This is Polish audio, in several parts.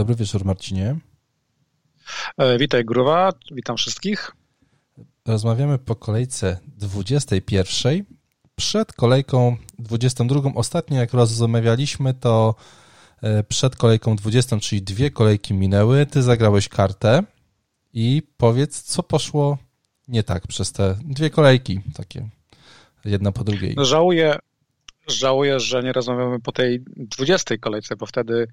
Dobry wieczór, Marcinie. E, witaj, Gruwa. Witam wszystkich. Rozmawiamy po kolejce 21. Przed kolejką 22. Ostatnio, jak rozmawialiśmy, to e, przed kolejką 20, czyli dwie kolejki minęły. Ty zagrałeś kartę i powiedz, co poszło nie tak przez te dwie kolejki, takie jedna po drugiej. Żałuję, żałuję, że nie rozmawiamy po tej 20 kolejce, bo wtedy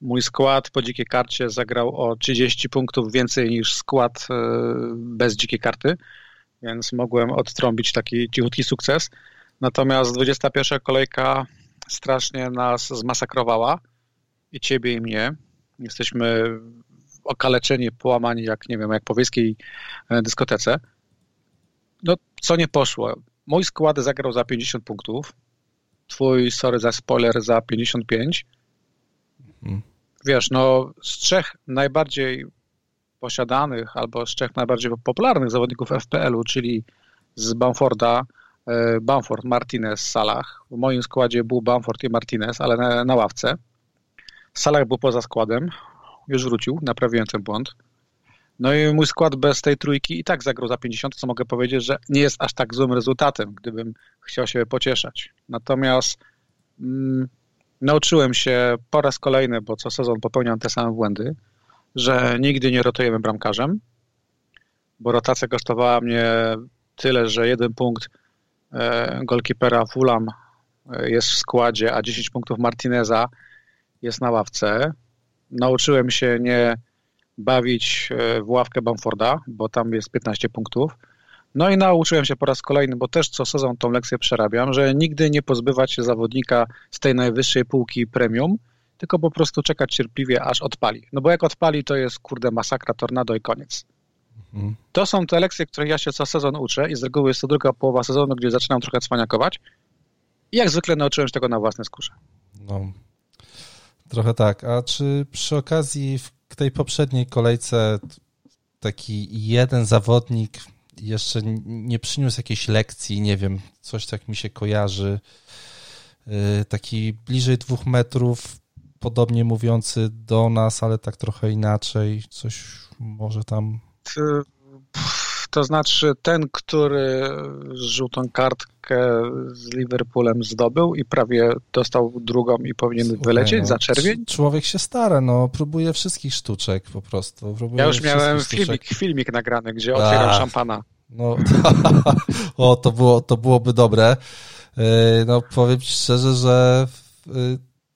mój skład po dzikiej karcie zagrał o 30 punktów więcej niż skład e, bez dzikiej karty, więc mogłem odtrąbić taki cichutki sukces. Natomiast 21 kolejka strasznie nas zmasakrowała i ciebie i mnie. Jesteśmy okaleczeni, połamani jak, nie wiem, jak po wiejskiej e, dyskotece. No, co nie poszło? Mój skład zagrał za 50 punktów, twój, sorry za spoiler, za 55. Hmm wiesz, no z trzech najbardziej posiadanych albo z trzech najbardziej popularnych zawodników FPL-u, czyli z Bamforda, e, Bamford, Martinez, Salah. W moim składzie był Bamford i Martinez, ale na, na ławce. Salah był poza składem, już wrócił, naprawiłem ten błąd. No i mój skład bez tej trójki i tak zagrał za 50, co mogę powiedzieć, że nie jest aż tak złym rezultatem, gdybym chciał się pocieszać. Natomiast mm, nauczyłem się po raz kolejny, bo co sezon popełniam te same błędy, że nigdy nie rotujemy bramkarzem, bo rotacja kosztowała mnie tyle, że jeden punkt e, golkipera Fulham e, jest w składzie, a 10 punktów Martineza jest na ławce. Nauczyłem się nie bawić e, w ławkę Bamforda, bo tam jest 15 punktów. No i nauczyłem się po raz kolejny, bo też co sezon tą lekcję przerabiam, że nigdy nie pozbywać się zawodnika z tej najwyższej półki premium, tylko po prostu czekać cierpliwie, aż odpali. No bo jak odpali, to jest kurde masakra, tornado i koniec. Mhm. To są te lekcje, które ja się co sezon uczę i z reguły jest to druga połowa sezonu, gdzie zaczynam trochę cwaniakować. I jak zwykle nauczyłem się tego na własnej skórze. No, trochę tak. A czy przy okazji w tej poprzedniej kolejce taki jeden zawodnik jeszcze nie przyniósł jakiejś lekcji, nie wiem, coś tak mi się kojarzy. Y, taki bliżej dwóch metrów, podobnie mówiący do nas, ale tak trochę inaczej, coś może tam. To znaczy ten, który żółtą z Liverpoolem zdobył i prawie dostał drugą i powinien Słuchaj, wylecieć no, za czerwień? Człowiek się stara, no, próbuje wszystkich sztuczek po prostu. ja już miałem filmik, filmik nagrany, gdzie otwieram szampana. No, o, to, było, to byłoby dobre. E, no, powiem Ci szczerze, że e,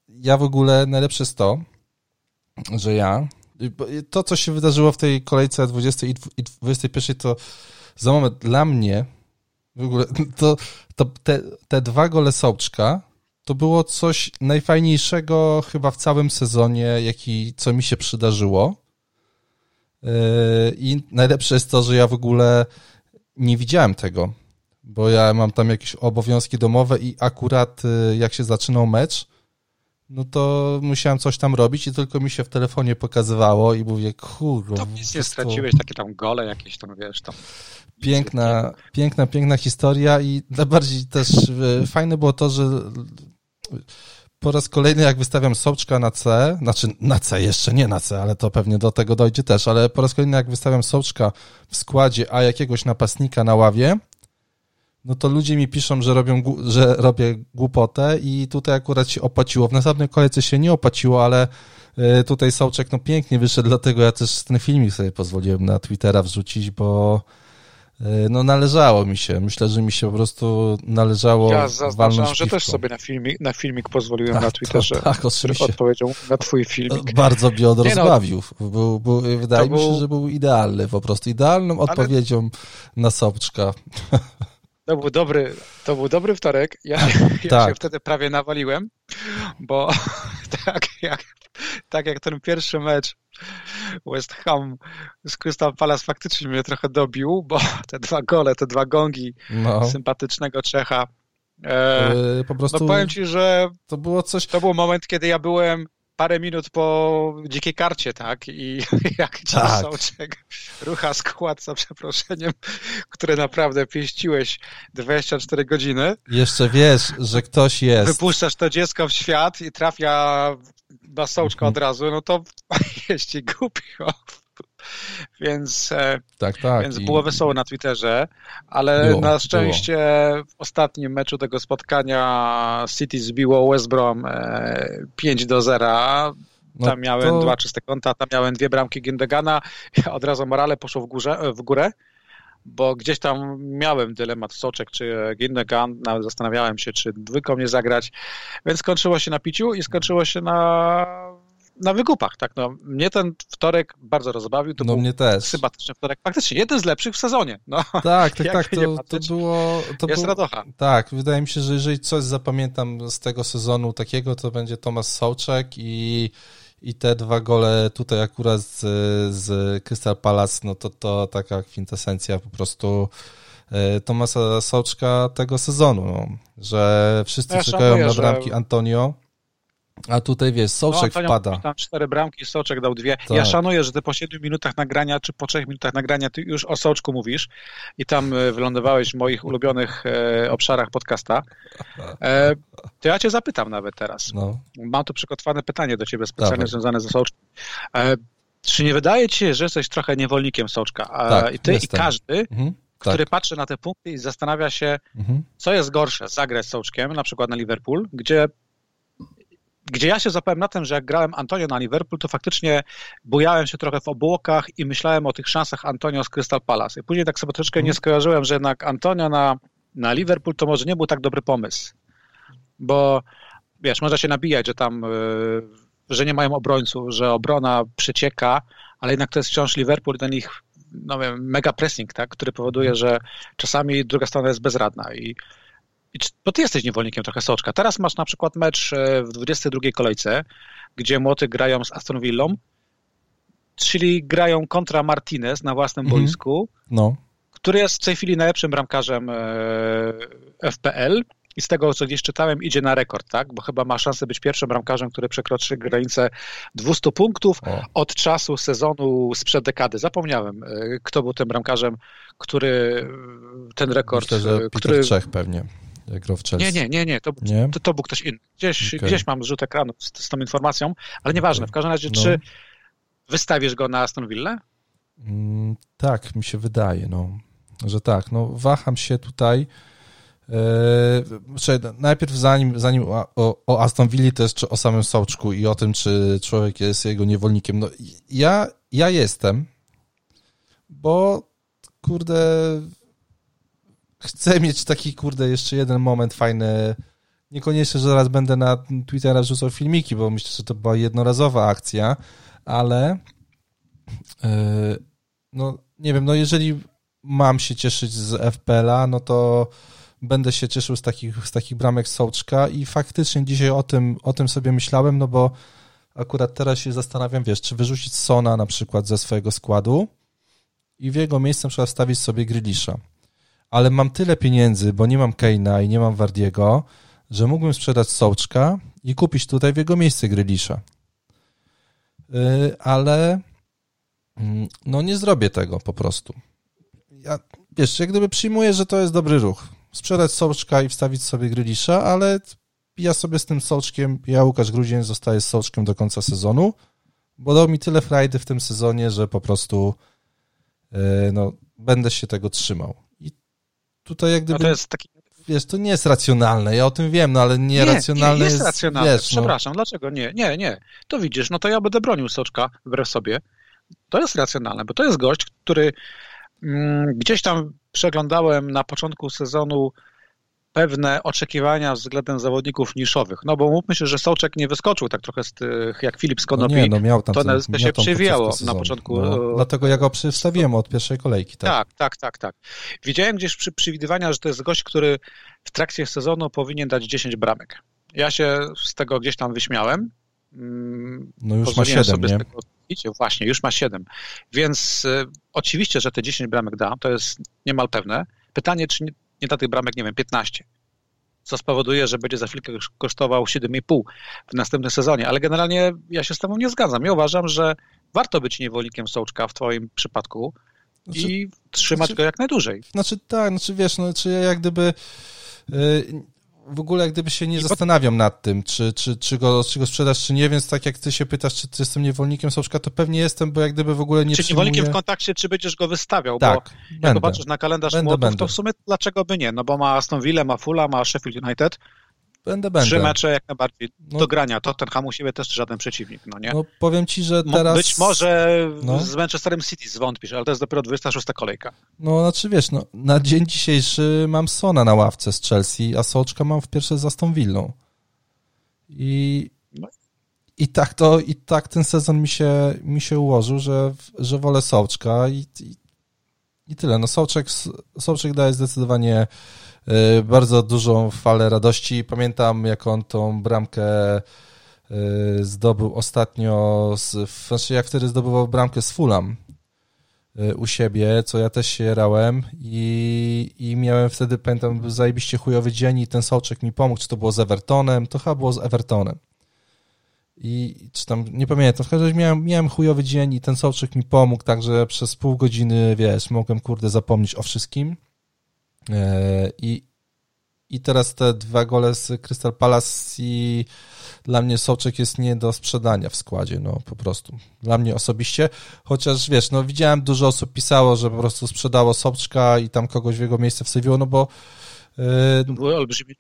ja w ogóle najlepsze jest to, że ja, to co się wydarzyło w tej kolejce 20 i 21, to za moment dla mnie w ogóle to, to te, te dwa gole Sołczka to było coś najfajniejszego chyba w całym sezonie, jaki, co mi się przydarzyło. E, I najlepsze jest to, że ja w ogóle nie widziałem tego, bo ja mam tam jakieś obowiązki domowe i akurat y, jak się zaczynał mecz, no to musiałem coś tam robić i tylko mi się w telefonie pokazywało i mówię, kurwa. To nic nie straciłeś, takie tam gole jakieś tam, wiesz, tam. Piękna, piękna, piękna historia i najbardziej też y, fajne było to, że po raz kolejny jak wystawiam Sołczka na C, znaczy na C, jeszcze nie na C, ale to pewnie do tego dojdzie też, ale po raz kolejny jak wystawiam Sołczka w składzie, a jakiegoś napastnika na ławie, no to ludzie mi piszą, że, robią, że robię głupotę i tutaj akurat się opłaciło. W następnej kolejce się nie opłaciło, ale y, tutaj Sołczek no pięknie wyszedł, dlatego ja też ten filmik sobie pozwoliłem na Twittera wrzucić, bo E, no należało mi się. Myślę, że mi się po prostu należało Ja zaznaczam, że też sobie na filmik, na filmik pozwoliłem tak, na Twitterze, tak, oczywiście. odpowiedzią na twój filmik. Bardzo mnie on no. rozbawił. Był, był, wydaje mi się, że był idealny, po prostu idealną odpowiedzią Ale... na Sobczka. To był dobry, to był dobry wtorek. Ja, ja tak. się wtedy prawie nawaliłem, bo tak jak, tak jak ten pierwszy mecz West Ham z Crystal Palace faktycznie mnie trochę dobił, bo te dwa gole, te dwa gongi no. sympatycznego Czecha. E, yy, po prostu. No powiem ci, że to było coś. To był moment, kiedy ja byłem parę minut po dzikiej karcie, tak? I jak tak. Sołczek rucha skład za przeproszeniem, które naprawdę pieściłeś 24 godziny. Jeszcze wiesz, że ktoś jest. Wypuszczasz to dziecko w świat i trafia na Sołczka od razu, no to jest ci głupio. Więc, e, tak, tak. więc było wesoło na Twitterze, ale było, na szczęście było. w ostatnim meczu tego spotkania City zbiło West Brom 5 e, do 0. No tam miałem to... dwa czyste konta, tam miałem dwie bramki Gindegana, od razu morale poszło w, górze, w górę, bo gdzieś tam miałem dylemat Soczek czy Gindegan, nawet zastanawiałem się, czy dwójką nie zagrać, więc skończyło się na piciu i skończyło się na na wygupach, tak, no. Mnie ten wtorek bardzo rozbawił, to no był mnie też. sympatyczny wtorek, faktycznie jeden z lepszych w sezonie, no. Tak, tak, tak, to, to było... To jest był, radocha. Tak, wydaje mi się, że jeżeli coś zapamiętam z tego sezonu takiego, to będzie Tomasz Sołczek i i te dwa gole tutaj akurat z, z Crystal Palace, no to to taka kwintesencja po prostu e, Tomasa Sołczka tego sezonu, no, że wszyscy ja czekają na bramki że... Antonio, a tutaj wiesz, Soczek no, wpada. Tam cztery bramki, Soczek dał dwie. Tak. Ja szanuję, że ty po siedmiu minutach nagrania, czy po trzech minutach nagrania, ty już o Soczku mówisz i tam e, wylądowałeś w moich ulubionych e, obszarach podcasta. E, to ja cię zapytam nawet teraz. No. Mam tu przygotowane pytanie do ciebie specjalnie Dawaj. związane ze Soczkiem. E, czy nie wydaje ci się, że jesteś trochę niewolnikiem Soczka? Tak, I ty jestem. i każdy, mhm który tak. patrzy na te punkty i zastanawia się, mhm. co jest gorsze, zagrać z Sołczkiem, na przykład na Liverpool, gdzie gdzie ja się zapałem na tym, że jak grałem Antonio na Liverpool, to faktycznie bujałem się trochę w obłokach i myślałem o tych szansach Antonio z Crystal Palace. I później tak sobie troszeczkę nie mhm. skojarzyłem, że jednak Antonio na, na Liverpool to może nie był tak dobry pomysł. Bo wiesz, można się nabijać, że tam, yy, że nie mają obrońców, że obrona przecieka, ale jednak to jest wciąż Liverpool, ten ich no wiem, mega pressing, tak, który powoduje, że czasami druga strona jest bezradna i bo ty jesteś niewolnikiem trochę Soczka. Teraz masz na przykład mecz e, w 22 kolejce, gdzie Młoty grają z Aston Villą, czyli grają kontra Martinez na własnym mhm. boisku, no. który jest w tej chwili najlepszym bramkarzem e, FPL i z tego, co gdzieś czytałem, idzie na rekord, tak? Bo chyba ma szansę być pierwszym bramkarzem, który przekroczy granicę 200 punktów o. od czasu sezonu sprzed dekady. Zapomniałem, e, kto był tym bramkarzem, który ten rekord... Myślę, że który... Trzech pewnie grał w Chelsea. Nie, nie, nie, nie. To, nie? to, to był ktoś inny. Gdzieś, okay. gdzieś mam zrzut ekranu z, z tą informacją, ale nieważne. W każdym razie, no. czy wystawisz go na Aston Villa? Mm, tak, mi się wydaje, no, że tak. No, waham się tutaj. Eee, najpierw zanim, zanim o, o Aston Villa, to jeszcze o samym Sołczku i o tym, czy człowiek jest jego niewolnikiem. No, ja, ja jestem, bo kurde, chcę mieć taki, kurde, jeszcze jeden moment fajny. Niekoniecznie, że zaraz będę na Twittera rzucał filmiki, bo myślę, że to była jednorazowa akcja, ale yy, no nie wiem, no jeżeli mam się cieszyć z FPL-a, no to będę się cieszył z takich, z takich bramek Sołczka i faktycznie dzisiaj o tym, o tym sobie myślałem, no bo akurat teraz się zastanawiam, wiesz, czy wyrzucić Sona na przykład ze swojego składu i w jego miejsce trzeba wstawić sobie Grillisza ale mam tyle pieniędzy, bo nie mam Keina i nie mam Wardiego, że mógłbym sprzedać Sołczka i kupić tutaj w jego miejsce Grylisza. Yy, ale yy, no nie zrobię tego po prostu. Ja, wiesz, jak gdyby przyjmuję, że to jest dobry ruch. Sprzedać Sołczka i wstawić sobie Grylisza, ale ja sobie z tym Sołczkiem, ja Łukasz Grudzień zostaję z Sołczkiem do końca sezonu, bo dał mi tyle frajdy w tym sezonie, że po prostu yy, no, będę się tego trzymał tutaj jak gdyby... No to jest taki... Wiesz, to nie jest racjonalne, ja o tym wiem, no ale nieracjonalne nie, nie jest... jest racjonalne, wiesz, no. przepraszam, no... dlaczego nie? Nie, nie. To widzisz, no to ja będę bronił Soczka wbrew sobie. To jest racjonalne, bo to jest gość, który mm, gdzieś tam przeglądałem na początku sezonu pewne oczekiwania względem zawodników niszowych. No bo mówmy się, że Soczek nie wyskoczył tak trochę z tych, jak Filip z Konopi. No nie, no miał tam to ten, się przewijało na początku. No, dlatego ja go przystawiłem od pierwszej kolejki. Tak, tak, tak, tak. tak. Widziałem gdzieś przy przewidywania, że to jest gość, który w trakcie sezonu powinien dać 10 bramek. Ja się z tego gdzieś tam wyśmiałem. Mm, no już ma 7, nie? Tego, właśnie, już ma 7. Więc y, oczywiście, że te 10 bramek da, to jest niemal pewne. Pytanie, czy nie da tych bramek, nie wiem, 15. co spowoduje, że będzie za chwilkę kosztował 7,5 w następnym sezonie. Ale generalnie ja się z tobą nie zgadzam. Ja uważam, że warto być niewolnikiem Sołczka w twoim przypadku znaczy, i trzymać znaczy, go jak najdłużej. Znaczy tak, znaczy wiesz, no, czy ja jak gdyby... Yy w ogóle jak gdyby się nie I zastanawiam nad tym, czy, czy, czy, go, czy go sprzedasz, czy nie, więc tak jak ty się pytasz, czy, czy jestem niewolnikiem Soczka, to pewnie jestem, bo jak gdyby w ogóle nie Czy przyjmuję... niewolnikiem w kontakcie, czy będziesz go wystawiał, tak, bo będę. jak popatrzysz na kalendarz będę, młotów, będę. to w sumie dlaczego by nie, no bo ma Aston Villa, ma Fula, ma Sheffield United, Będę, będę. Trzy mecze jak najbardziej no. do grania. Tottenham u siebie też żaden przeciwnik, no nie? No powiem ci, że teraz... Być może no. z Manchesterem City zwątpisz, ale to jest dopiero 26 kolejka. No znaczy wiesz, no, na dzień dzisiejszy mam Sona na ławce z Chelsea, a Soczka mam w pierwsze z Aston Villą. I, no. i tak to, i tak ten sezon mi się, mi się ułożył, że, że wolę Soczka i, i, i tyle. No Soczek, Soczek daje zdecydowanie bardzo dużą falę radości. Pamiętam, jak on tą bramkę y, zdobył ostatnio, z, znaczy jak wtedy zdobywał bramkę z Fulham y, u siebie, co ja też się rałem i, i miałem wtedy, pamiętam, zajebiście chujowy dzień i ten soczek mi pomógł, czy to było z Evertonem, to chyba było z Evertonem. I czy tam, nie pamiętam, w każdym razie miałem, miałem chujowy dzień i ten soczek mi pomógł, także przez pół godziny, wiesz, mogłem, kurde, zapomnieć o wszystkim. E, I, I teraz te dwa gole z Crystal Palace i dla mnie Soczek jest nie do sprzedania w składzie, no po prostu. Dla mnie osobiście, chociaż wiesz, no widziałem dużo osób pisało, że po prostu sprzedało Soczka i tam kogoś w jego miejsce wsywiło, no bo yy, były olbrzymie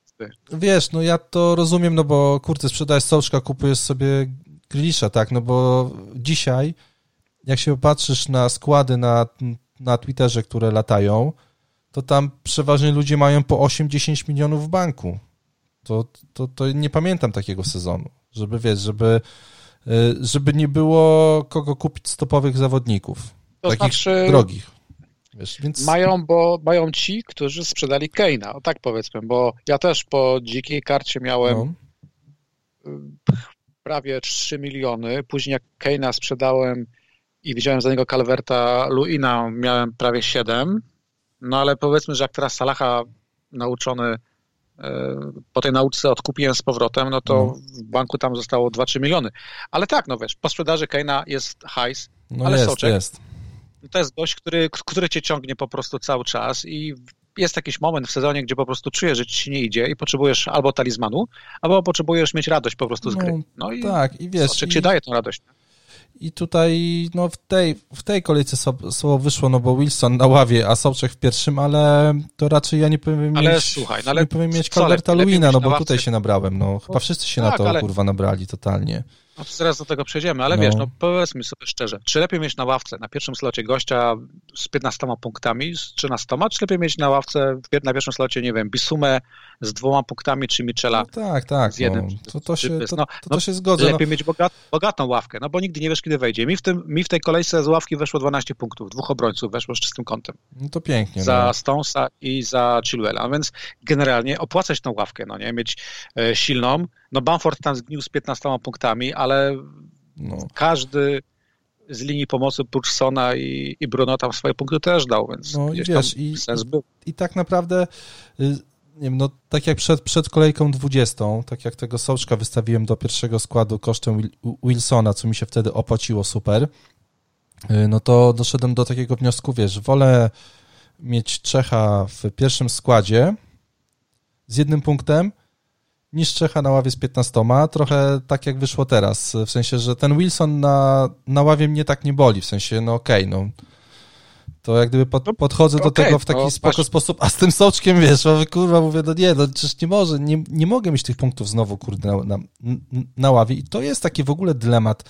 Wiesz, no ja to rozumiem, no bo kurde, sprzedajesz Soczka, kupujesz sobie Grilisza, tak, no bo dzisiaj, jak się popatrzysz na składy na, na Twitterze, które latają, to tam przeważnie ludzie mają po 8-10 milionów w banku. To, to, to nie pamiętam takiego sezonu, żeby wiesz, żeby, y, żeby nie było kogo kupić stopowych zawodników. To takich znaczy, drogich. Wiesz, więc... Mają, bo mają ci, którzy sprzedali Keina, o tak powiedzmy, bo ja też po dzikiej karcie miałem no. prawie 3 miliony, później jak Keina sprzedałem i widziałem za niego Calverta Luina, miałem prawie 7, no ale powiedzmy, że jak teraz Salaha nauczony e, po tej nauce odkupiłem z powrotem, no to mhm. w banku tam zostało 2-3 miliony. Ale tak, no wiesz, po sprzedaży Keina jest hajs, no ale jest, Soczek jest. to jest gość, który, który cię ciągnie po prostu cały czas i jest jakiś moment w sezonie, gdzie po prostu czujesz, że ci nie idzie i potrzebujesz albo talizmanu, albo potrzebujesz mieć radość po prostu z gry. No, no i tak, i wiesz... Soczek i... ci daje tą radość. I tutaj no, w, tej, w tej kolejce słowo wyszło, no bo Wilson na ławie, a Soczek w pierwszym, ale to raczej ja nie powiem ale, mieć, słuchaj, no, ale nie powiem mieć Calverta Luina, no bo tutaj się nabrałem. No, chyba wszyscy się tak, na to ale... kurwa nabrali totalnie. No zaraz do tego przejdziemy, ale no. wiesz, no powiedzmy sobie szczerze, czy lepiej mieć na ławce na pierwszym slocie gościa z 15 punktami, z 13, czy lepiej mieć na ławce na pierwszym slocie, nie wiem, Bisumę z dwoma punktami, czy Michela no tak, tak, z jednym. No, to, to, się, to, no, to, to, się zgodzę. Lepiej no. mieć bogat, bogatą ławkę, no bo nigdy nie wiesz, kiedy wejdzie. Mi w, tym, mi w tej kolejce z ławki weszło 12 punktów, dwóch obrońców weszło z czystym kątem. No to pięknie. Za no. Stonesa i za Chilwella, a więc generalnie opłacać tą ławkę, no nie, mieć e, silną, no Bamford tam zgnił z 15 punktami, ale no. każdy z linii pomocy Purcona i, i Bruno tam swoje punkty też dał, więc no, i wiesz, i, sens był. I tak naprawdę y, nie wiem, no tak jak przed, przed kolejką 20, tak jak tego Sołczka wystawiłem do pierwszego składu kosztem Wilsona, co mi się wtedy opłaciło super, y, no to doszedłem do takiego wniosku, wiesz, wolę mieć Czecha w pierwszym składzie z jednym punktem, niż Czecha na ławie z 15. Trochę tak jak wyszło teraz. W sensie, że ten Wilson na, na ławie mnie tak nie boli. W sensie, no okej, okay, no. To jak gdyby pod, no, podchodzę do okay, tego w taki spoko sposób, a z tym soczkiem, wiesz, bo kurwa mówię, no nie, no przecież nie może, nie, nie mogę mieć tych punktów znowu, kurde, na, na, na ławie. I to jest taki w ogóle dylemat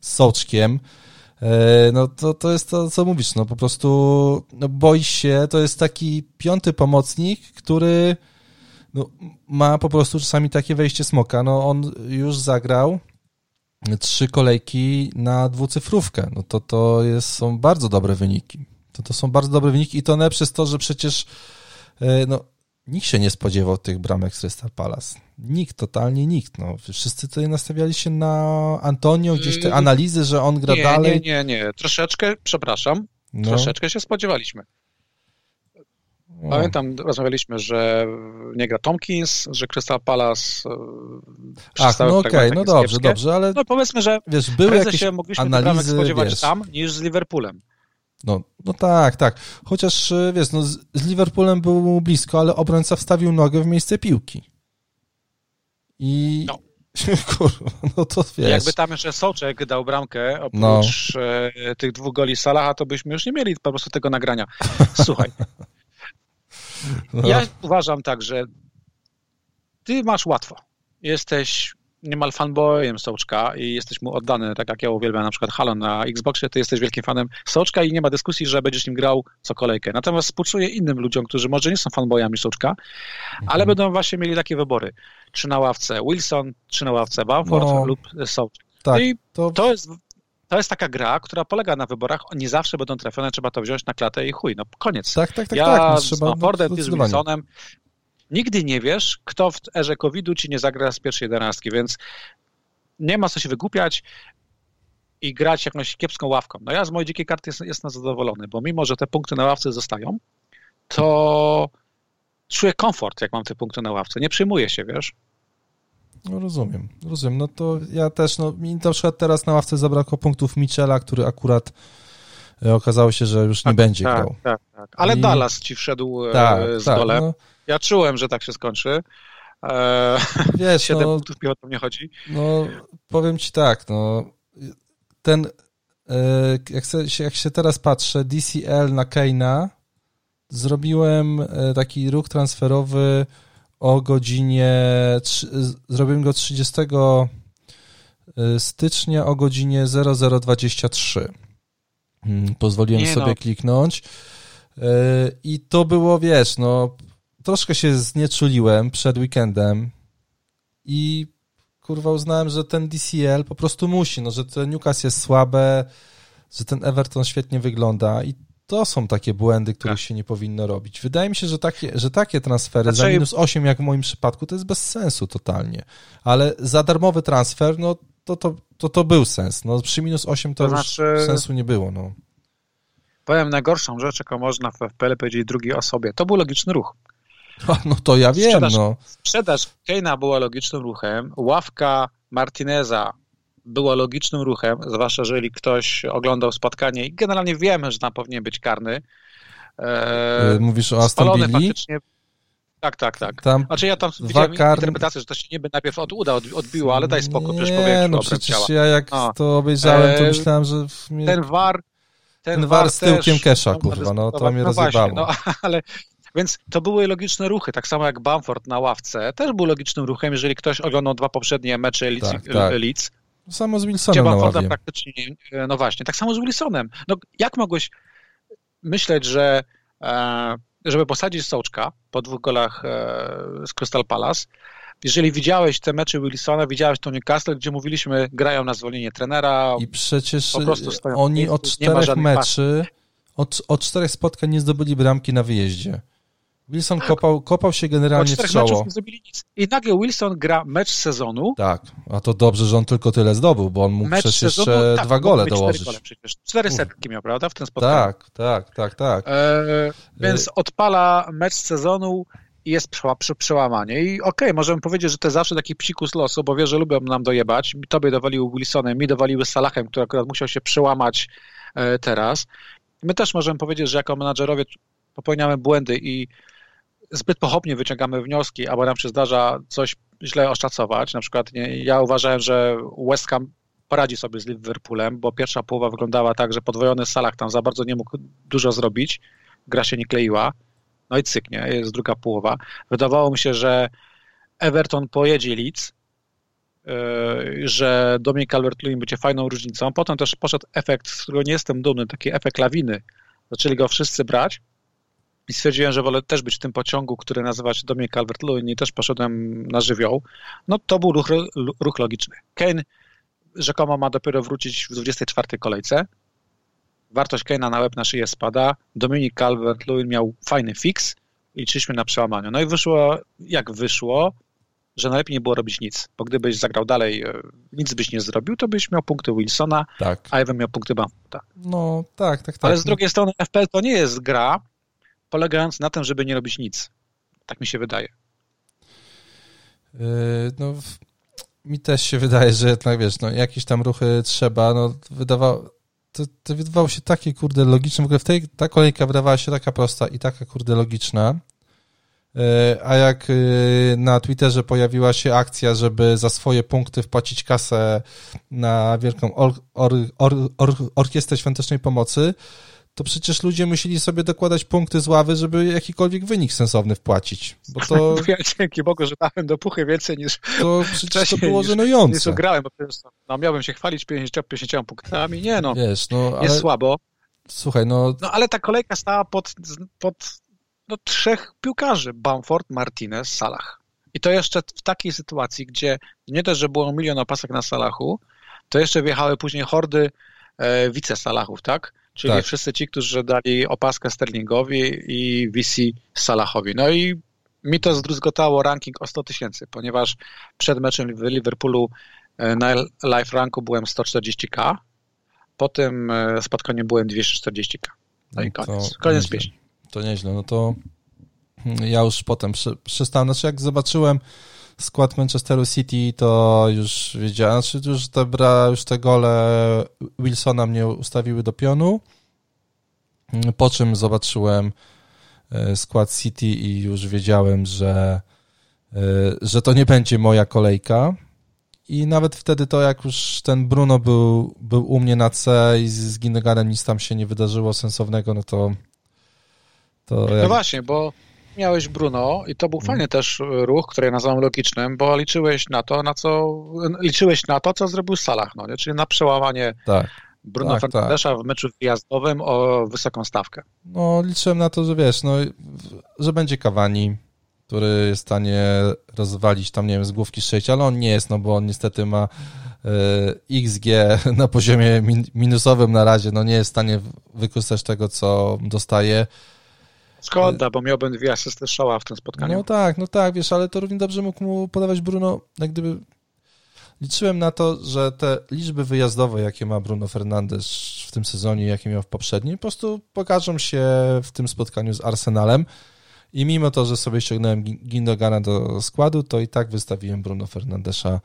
z soczkiem. E, no to, to jest to, co mówisz, no po prostu no, boisz się, to jest taki piąty pomocnik, który no, ma po prostu czasami takie wejście smoka. No, on już zagrał trzy kolejki na dwucyfrówkę. No to to jest, są bardzo dobre wyniki. To, to są bardzo dobre wyniki i to ne przez to, że przecież e, no, nikt się nie spodziewał tych bramek z Crystal Palace. Nikt, totalnie nikt. No. Wszyscy tutaj nastawiali się na Antonio, gdzieś te yy, analizy, że on gra nie, dalej. Nie, nie, nie. Troszeczkę, przepraszam, no. troszeczkę się spodziewaliśmy. Pamiętam, rozmawialiśmy, że nie gra Tompkins, że Crystal Palace. E, Ach, no okej, okay, no dobrze, kiepskie. dobrze, ale. No powiedzmy, że wiesz, były jakieś się mogliśmy analizy, spodziewać wiesz, tam niż z Liverpoolem. No, no tak, tak. Chociaż e, wiesz, no z, z Liverpoolem był mu blisko, ale obrońca wstawił nogę w miejsce piłki. I. No. Kurwa, no to wiesz. Jakby tam jeszcze Soczek dał bramkę oprócz no. E, tych dwóch goli Salaha, to byśmy już nie mieli po prostu tego nagrania. Słuchaj. No. Ja uważam tak, że ty masz łatwo. Jesteś niemal fanboyem Soczka i jesteś mu oddany, tak jak ja uwielbiam na przykład Halo na Xboxie, ty jesteś wielkim fanem Soczka i nie ma dyskusji, że będziesz nim grał co kolejkę. Natomiast współczuję innym ludziom, którzy może nie są fanboyami Soczka, ale mhm. będą właśnie mieli takie wybory. Czy na ławce Wilson, czy na ławce Bamford no, lub Soczek. Tak, I to... to jest to jest taka gra, która polega na wyborach, nie zawsze będą trafione, trzeba to wziąć na klatę i chuj, no koniec. Tak, tak, tak. Ja tak, no, z Bamfordem, ty z Wilsonem, nigdy nie wiesz, kto w erze COVID-u ci nie zagra z pierwszej jedenastki, więc nie ma co się wygłupiać i grać jakąś kiepską ławką. No ja z mojej dzikiej karty jest, jestem zadowolony, bo mimo, że te punkty na ławce zostają, to czuję komfort, jak mam te punkty na ławce. Nie przyjmuję się, wiesz? No rozumiem, rozumiem. No to ja też, no mi na przykład teraz na ławce zabrakło punktów Michela, który akurat e, okazało się, że już nie tak, będzie tak, grał. Tak, tak. Ale I... Dallas ci wszedł e, tak, z tak, dolem. No, ja czułem, że tak się skończy. Eee, Wiesz, 7 no, punktów o to nie chodzi. No, powiem ci tak, no, ten, e, jak, się, jak się teraz patrzę, DCL na Keina, zrobiłem taki ruch transferowy o godzinie, zrobiłem go 30 e, stycznia o godzinie 0023. Hmm, pozwoliłem nie sobie no. kliknąć. I to było, wiesz, no, troszkę się znieczuliłem przed weekendem i kurwa uznałem, że ten DCL po prostu musi, no, że ten Newcastle jest słabe, że ten Everton świetnie wygląda i to są takie błędy, których tak. się nie powinno robić. Wydaje mi się, że takie, że takie transfery znaczy... za minus 8, jak w moim przypadku, to jest bez sensu totalnie. Ale za darmowy transfer, no to, to, to, to był sens. No, przy minus 8 to, to znaczy... już sensu nie było. No. Powiem najgorszą rzecz, jaką można w FPL powiedzieć drugiej osobie. To był logiczny ruch. No to ja wiem, sprzedaż, no. Sprzedaż Keina była logicznym ruchem, ławka Martineza była logicznym ruchem, zwłaszcza jeżeli ktoś oglądał spotkanie i generalnie wiemy, że tam powinien być karny. E, Mówisz o Aston faktycznie tak, tak, tak. Tam znaczy ja tam widziałem kar... interpretację, że to się niby najpierw od uda odbiło, ale daj spokój, przecież powiem, no przecież ciała. ja jak no. to obejrzałem, to e, myślałem, że... Mnie... Ten war... Ten, ten war z tyłkiem kesza, kurwa, no to mnie no rozjebało. No, ale więc to były logiczne ruchy, tak samo jak Bamford na ławce, też był logicznym ruchem, jeżeli ktoś oglądał dwa poprzednie mecze Leeds. Tak, tak. Leeds samo z Wilsonem na ławie. praktycznie, no właśnie, tak samo z Wilsonem. No, jak mogłeś myśleć, że e, żeby posadzić Sołczka po dwóch golach e, z Crystal Palace, jeżeli widziałeś te mecze Wilsona, widziałeś to Newcastle, gdzie mówiliśmy, grają na zwolnienie trenera. I przecież oni od czterech meczy, od, od czterech spotkań nie zdobyli bramki na wyjeździe. Wilson tak. kopał, kopał się generalnie w czoło. I nagle Wilson gra mecz sezonu. Tak, a to dobrze, że on tylko tyle zdobył, bo on mógł mecz przecież sezonu, jeszcze tak, dwa gole dołożyć. Cztery, gole cztery setki miał, prawda, w ten sposób. Tak, tak, tak, tak. E, więc e... odpala mecz sezonu i jest przeła, prze, przełamanie. I okej, okay, możemy powiedzieć, że to zawsze taki psikus losu, bo wie, że lubią nam dojebać. Tobie dowaliły Wilsonem, mi dowaliły Salahem, który akurat musiał się przełamać e, teraz. My też możemy powiedzieć, że jako menadżerowie popełniamy błędy i zbyt pochopnie wyciągamy wnioski, albo nam się zdarza coś źle oszacować. Na przykład nie, ja uważałem, że West Ham poradzi sobie z Liverpoolem, bo pierwsza połowa wyglądała tak, że podwojony Salah tam za bardzo nie mógł dużo zrobić, gra się nie kleiła, no i cyknie, jest druga połowa. Wydawało mi się, że Everton pojedzie Leeds, yy, że Dominic Calvert-Lewin będzie fajną różnicą. Potem też poszedł efekt, z którego nie jestem dumny, taki efekt lawiny. Zaczęli go wszyscy brać i stwierdziłem, że wolę też być w tym pociągu, który nazywa się Dominic Calvert-Lewin i też poszedłem na żywioł. No to był ruch, ruch logiczny. Kane rzekomo ma dopiero wrócić w 24 kolejce. Wartość Kane'a na łeb na szyję spada. Dominic Calvert-Lewin miał fajny fix. Liczyliśmy na przełamaniu. No i wyszło jak wyszło, że najlepiej nie było robić nic, bo gdybyś zagrał dalej, e, nic byś nie zrobił, to byś miał punkty Wilsona, tak. a ja bym miał punkty Bamforda. No, tak, tak, tak. Ale z drugiej strony FPL to nie jest gra, polegający na tym, żeby nie robić nic. Tak mi się wydaje. Yy, no, mi też się wydaje, że jednak, wiesz, no, jakieś tam ruchy trzeba, no, wydawało, to, to wydawało się takie, kurde, logiczne, w ogóle w tej, ta kolejka wydawała się taka prosta i taka, kurde, logiczna, yy, a jak yy, na Twitterze pojawiła się akcja, żeby za swoje punkty wpłacić kasę na wielką or, or, or, Orkiestrę Świątecznej Pomocy, to przecież ludzie musieli sobie dokładać punkty z ławy, żeby jakikolwiek wynik sensowny wpłacić. Bo to... Ja dzięki Bogu, że dałem do puchy więcej niż To przecież to było żenujące. Niż grałem, bo no, miałbym się chwalić 50, 50 punktami. Nie no, Wiesz, no ale... jest słabo. Słuchaj, no... No ale ta kolejka stała pod, pod no, trzech piłkarzy. Bamford, Martinez, Salah. I to jeszcze w takiej sytuacji, gdzie nie dość, że było milion opasek na Salachu, to jeszcze wjechały później hordy e, wice-Salachów, tak? Czyli tak. wszyscy ci, którzy dali opaskę Sterlingowi i VC Salahowi. No i mi to zdruzgotało ranking o 100 tysięcy, ponieważ przed meczem w Liverpoolu e, na live ranku byłem 140k, po tym spotkaniu byłem 240k. No, no i koniec. Koniec nieźle. pieśni. To nieźle. No to hmm, ja już potem przestałem, znaczy jak zobaczyłem skład Manchesteru City, to już wiedziałem, znaczy już te, bra, już te gole Wilsona mnie ustawiły do pionu, po czym zobaczyłem e, skład City i już wiedziałem, że, e, że to nie będzie moja kolejka. I nawet wtedy to, jak już ten Bruno był, był u mnie na C i z Ginnegarem nic tam się nie wydarzyło sensownego, no to... to no jak... właśnie, bo miałeś Bruno i to był mhm. fajny też ruch, który ja nazywam logicznym, bo liczyłeś na to, na co liczyłeś na to, co zrobił Salah, no nie? czyli na przełamanie tak. Bruno tak, Fernandesza tak. w meczu wyjazdowym o wysoką stawkę. No liczyłem na to, że wiesz, no, że będzie Cavani, który jest w stanie rozwalić tam, nie wiem, z główki 6, ale on nie jest, no bo on niestety ma y, XG na poziomie min minusowym na razie, no nie jest w stanie wykorzystać tego, co dostaje. Szkoda, bo miałbym dwie asysty strzała w tym spotkaniu. No tak, no tak, wiesz, ale to równie dobrze mógł mu podawać Bruno, jak gdyby liczyłem na to, że te liczby wyjazdowe, jakie ma Bruno Fernandes w tym sezonie, jakie miał w poprzednim, po prostu pokażą się w tym spotkaniu z Arsenalem i mimo to, że sobie ściągnąłem Gindogana do składu, to i tak wystawiłem Bruno Fernandesza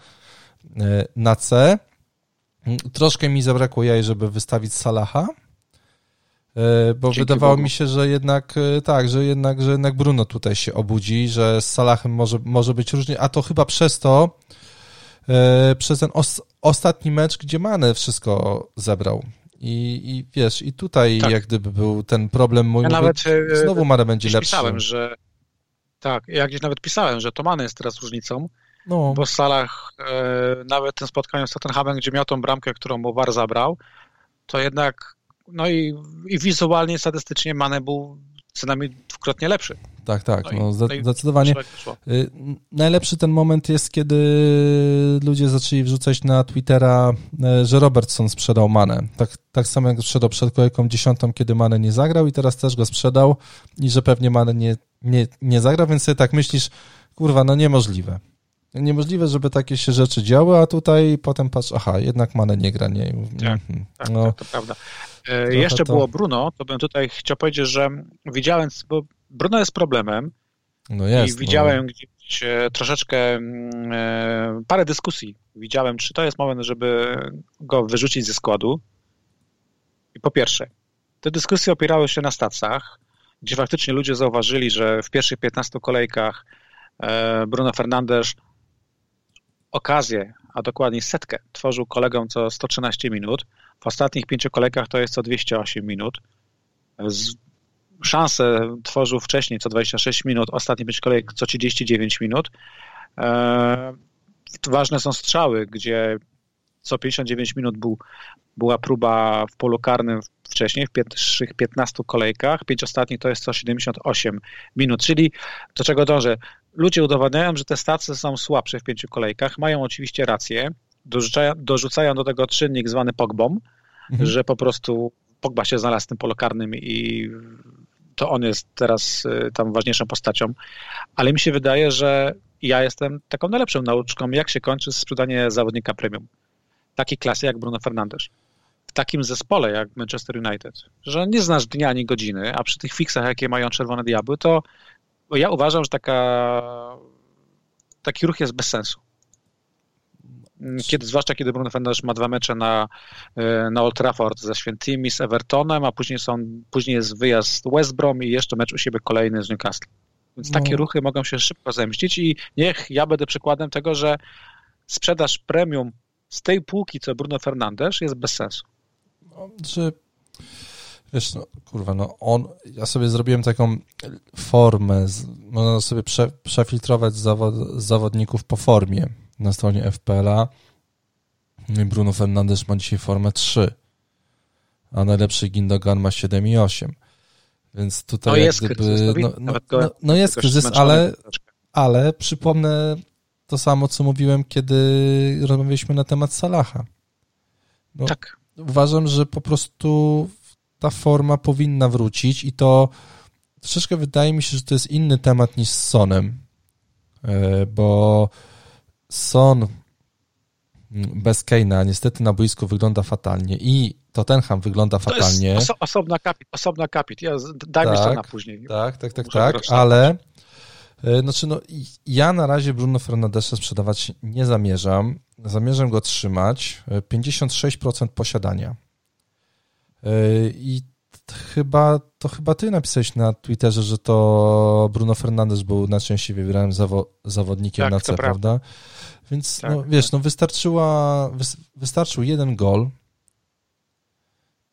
e, na C. Troszkę mi zabrakło jaj, żeby wystawić Salaha, E, bo Dzięki wydawało Bogu. mi się, że jednak e, tak, że jednak, że jednak Bruno tutaj się obudzi, że z Salahem może, może być różnie, a to chyba przez to, e, przez ten os, ostatni mecz, gdzie Mane wszystko zebrał. I, i wiesz, i tutaj tak. jak gdyby był ten problem mój, ja mówię, nawet, znowu Mane będzie lepszy. pisałem, że tak, ja gdzieś nawet pisałem, że to Mane jest teraz różnicą, no. bo w Salach e, nawet ten spotkaniu z Tottenhamem, gdzie miał tą bramkę, którą mu War zabrał, to jednak no i, i wizualnie, statystycznie Mane był co najmniej dwukrotnie lepszy. Tak, tak, no, no, no zdecydowanie. Y, najlepszy ten moment jest, kiedy ludzie zaczęli wrzucać na Twittera, y, że Robertson sprzedał Manę. Tak, tak samo jak sprzedał przed kolejką dziesiątą, kiedy Mane nie zagrał i teraz też go sprzedał i że pewnie Mane nie, nie, nie zagra, więc sobie tak myślisz, kurwa, no niemożliwe. Niemożliwe, żeby takie się rzeczy działy, a tutaj potem patrz, aha, jednak Mane nie gra, nie. Tak, mhm. tak, no, tak to prawda. E, jeszcze to... było Bruno, to bym tutaj chciał powiedzieć, że widziałem, bo Bruno jest problemem no jest, i widziałem no. gdzieś e, troszeczkę mm, e, parę dyskusji. Widziałem, czy to jest moment, żeby go wyrzucić ze składu. I po pierwsze, te dyskusje opierały się na stacjach, gdzie faktycznie ludzie zauważyli, że w pierwszych 15 kolejkach Bruno Fernandes okazję, a dokładniej setkę, tworzył kolegom co 113 minut. W ostatnich pięciu kolejkach to jest co 208 minut. Z szanse tworzył wcześniej co 26 minut, ostatnie pięć kolejek co 39 minut. Eee, ważne są strzały, gdzie co 59 minut był, była próba w polu karnym wcześniej, w pierwszych 15 kolejkach. Pięć ostatnich to jest co 78 minut, czyli do czego dążę? Ludzie udowadniają, że te stacje są słabsze w pięciu kolejkach. Mają oczywiście rację. Dorzucają, dorzucają do tego czynnik zwany pogbą, mhm. że po prostu Pogba się znalazł w tym polu karnym i to on jest teraz y, tam ważniejszą postacią. Ale mi się wydaje, że ja jestem taką najlepszą nauczką, jak się kończy sprzedanie zawodnika premium. Takiej klasy jak Bruno Fernandes. W takim zespole jak Manchester United, że nie znasz dnia ani godziny, a przy tych fiksach, jakie mają Czerwone Diabły, to ja uważam, że taka, taki ruch jest bez sensu. Kiedy, zwłaszcza kiedy Bruno Fernandes ma dwa mecze na, e, na Old Trafford ze Świętymi, z Evertonem, a później, są, później jest wyjazd West Brom i jeszcze mecz u siebie kolejny z Newcastle. Więc takie no. ruchy mogą się szybko zemścić i niech ja będę przykładem tego, że sprzedaż premium z tej półki, co Bruno Fernandes, jest bez sensu. No, że wiesz, no, kurwa, no on, ja sobie zrobiłem taką formę, z, można sobie prze, przefiltrować zawod, zawodników po formie na stronie FPL-a. Bruno Fernandes ma dzisiaj formę 3, a najlepszy Gindogan ma 7,8. Więc tutaj no jest gdyby, kryzys, no, no, no, no, jest kryzys, ale, ale przypomnę to samo, co mówiłem, kiedy rozmawialiśmy na temat Salaha. No, tak. Uważam, że po prostu ta forma powinna wrócić i to troszeczkę wydaje mi się, że to jest inny temat niż z Sonem, e, bo Son bez Keina niestety na boisku wygląda fatalnie i Tottenham wygląda fatalnie. To oso osobna kapit, osobna kapit. Ja, dajmy tak, na później. Tak, tak, tak, tak, ale e, znaczy no, ja na razie Bruno Fernandesza sprzedawać nie zamierzam. Zamierzam go trzymać. 56% e, posiadania. E, I chyba, to chyba ty napisałeś na Twitterze, że to Bruno Fernandes był najczęściej wybranym zawo zawodnikiem tak, na C, prawda? Więc tak, no, wiesz, tak. no wystarczyła, wystarczył jeden gol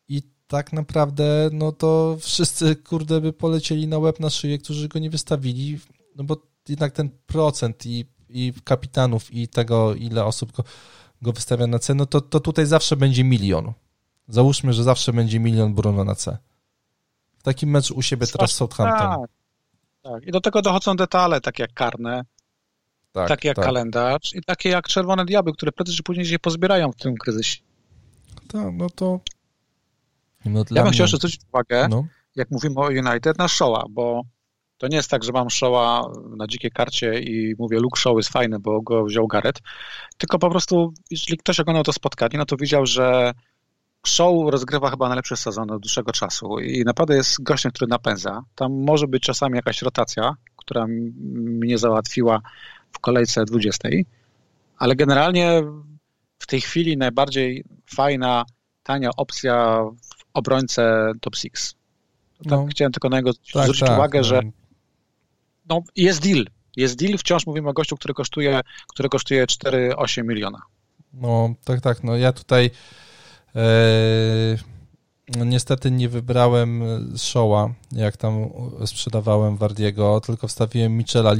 i tak naprawdę no to wszyscy, kurde, by polecieli na łeb na szyję, którzy go nie wystawili, no bo jednak ten procent i, i kapitanów i tego, ile osób go, go wystawia na C, no to, to tutaj zawsze będzie milion. Załóżmy, że zawsze będzie milion Bruno na C. W takim meczu u siebie teraz Southampton. Tak, tak. I do tego dochodzą detale, takie jak karne, tak, takie jak tak. kalendarz i takie jak czerwone diabły, które prędzej czy później się pozbierają w tym kryzysie. Tak, no to... No ja bym mnie... chciał jeszcze zwrócić uwagę, no. jak mówimy o United, na Showa, bo to nie jest tak, że mam Showa na dzikiej karcie i mówię, Luke Show jest fajny, bo go wziął Gareth, tylko po prostu, jeżeli ktoś oglądał to spotkanie, no to widział, że Show rozgrywa chyba najlepszy sezon od dłuższego czasu i naprawdę jest gościem, który napędza. Tam może być czasami jakaś rotacja, która mnie załatwiła w kolejce 20, ale generalnie w tej chwili najbardziej fajna, tania opcja w obrońcę top 6. Tak, no, chciałem tylko na niego tak, zwrócić tak, uwagę, no. że no, jest deal. Jest deal, wciąż mówimy o gościu, który kosztuje, który kosztuje 4-8 miliona. No, tak, tak. No ja tutaj no niestety nie wybrałem Showa, jak tam sprzedawałem Wardiego, tylko wstawiłem Michela,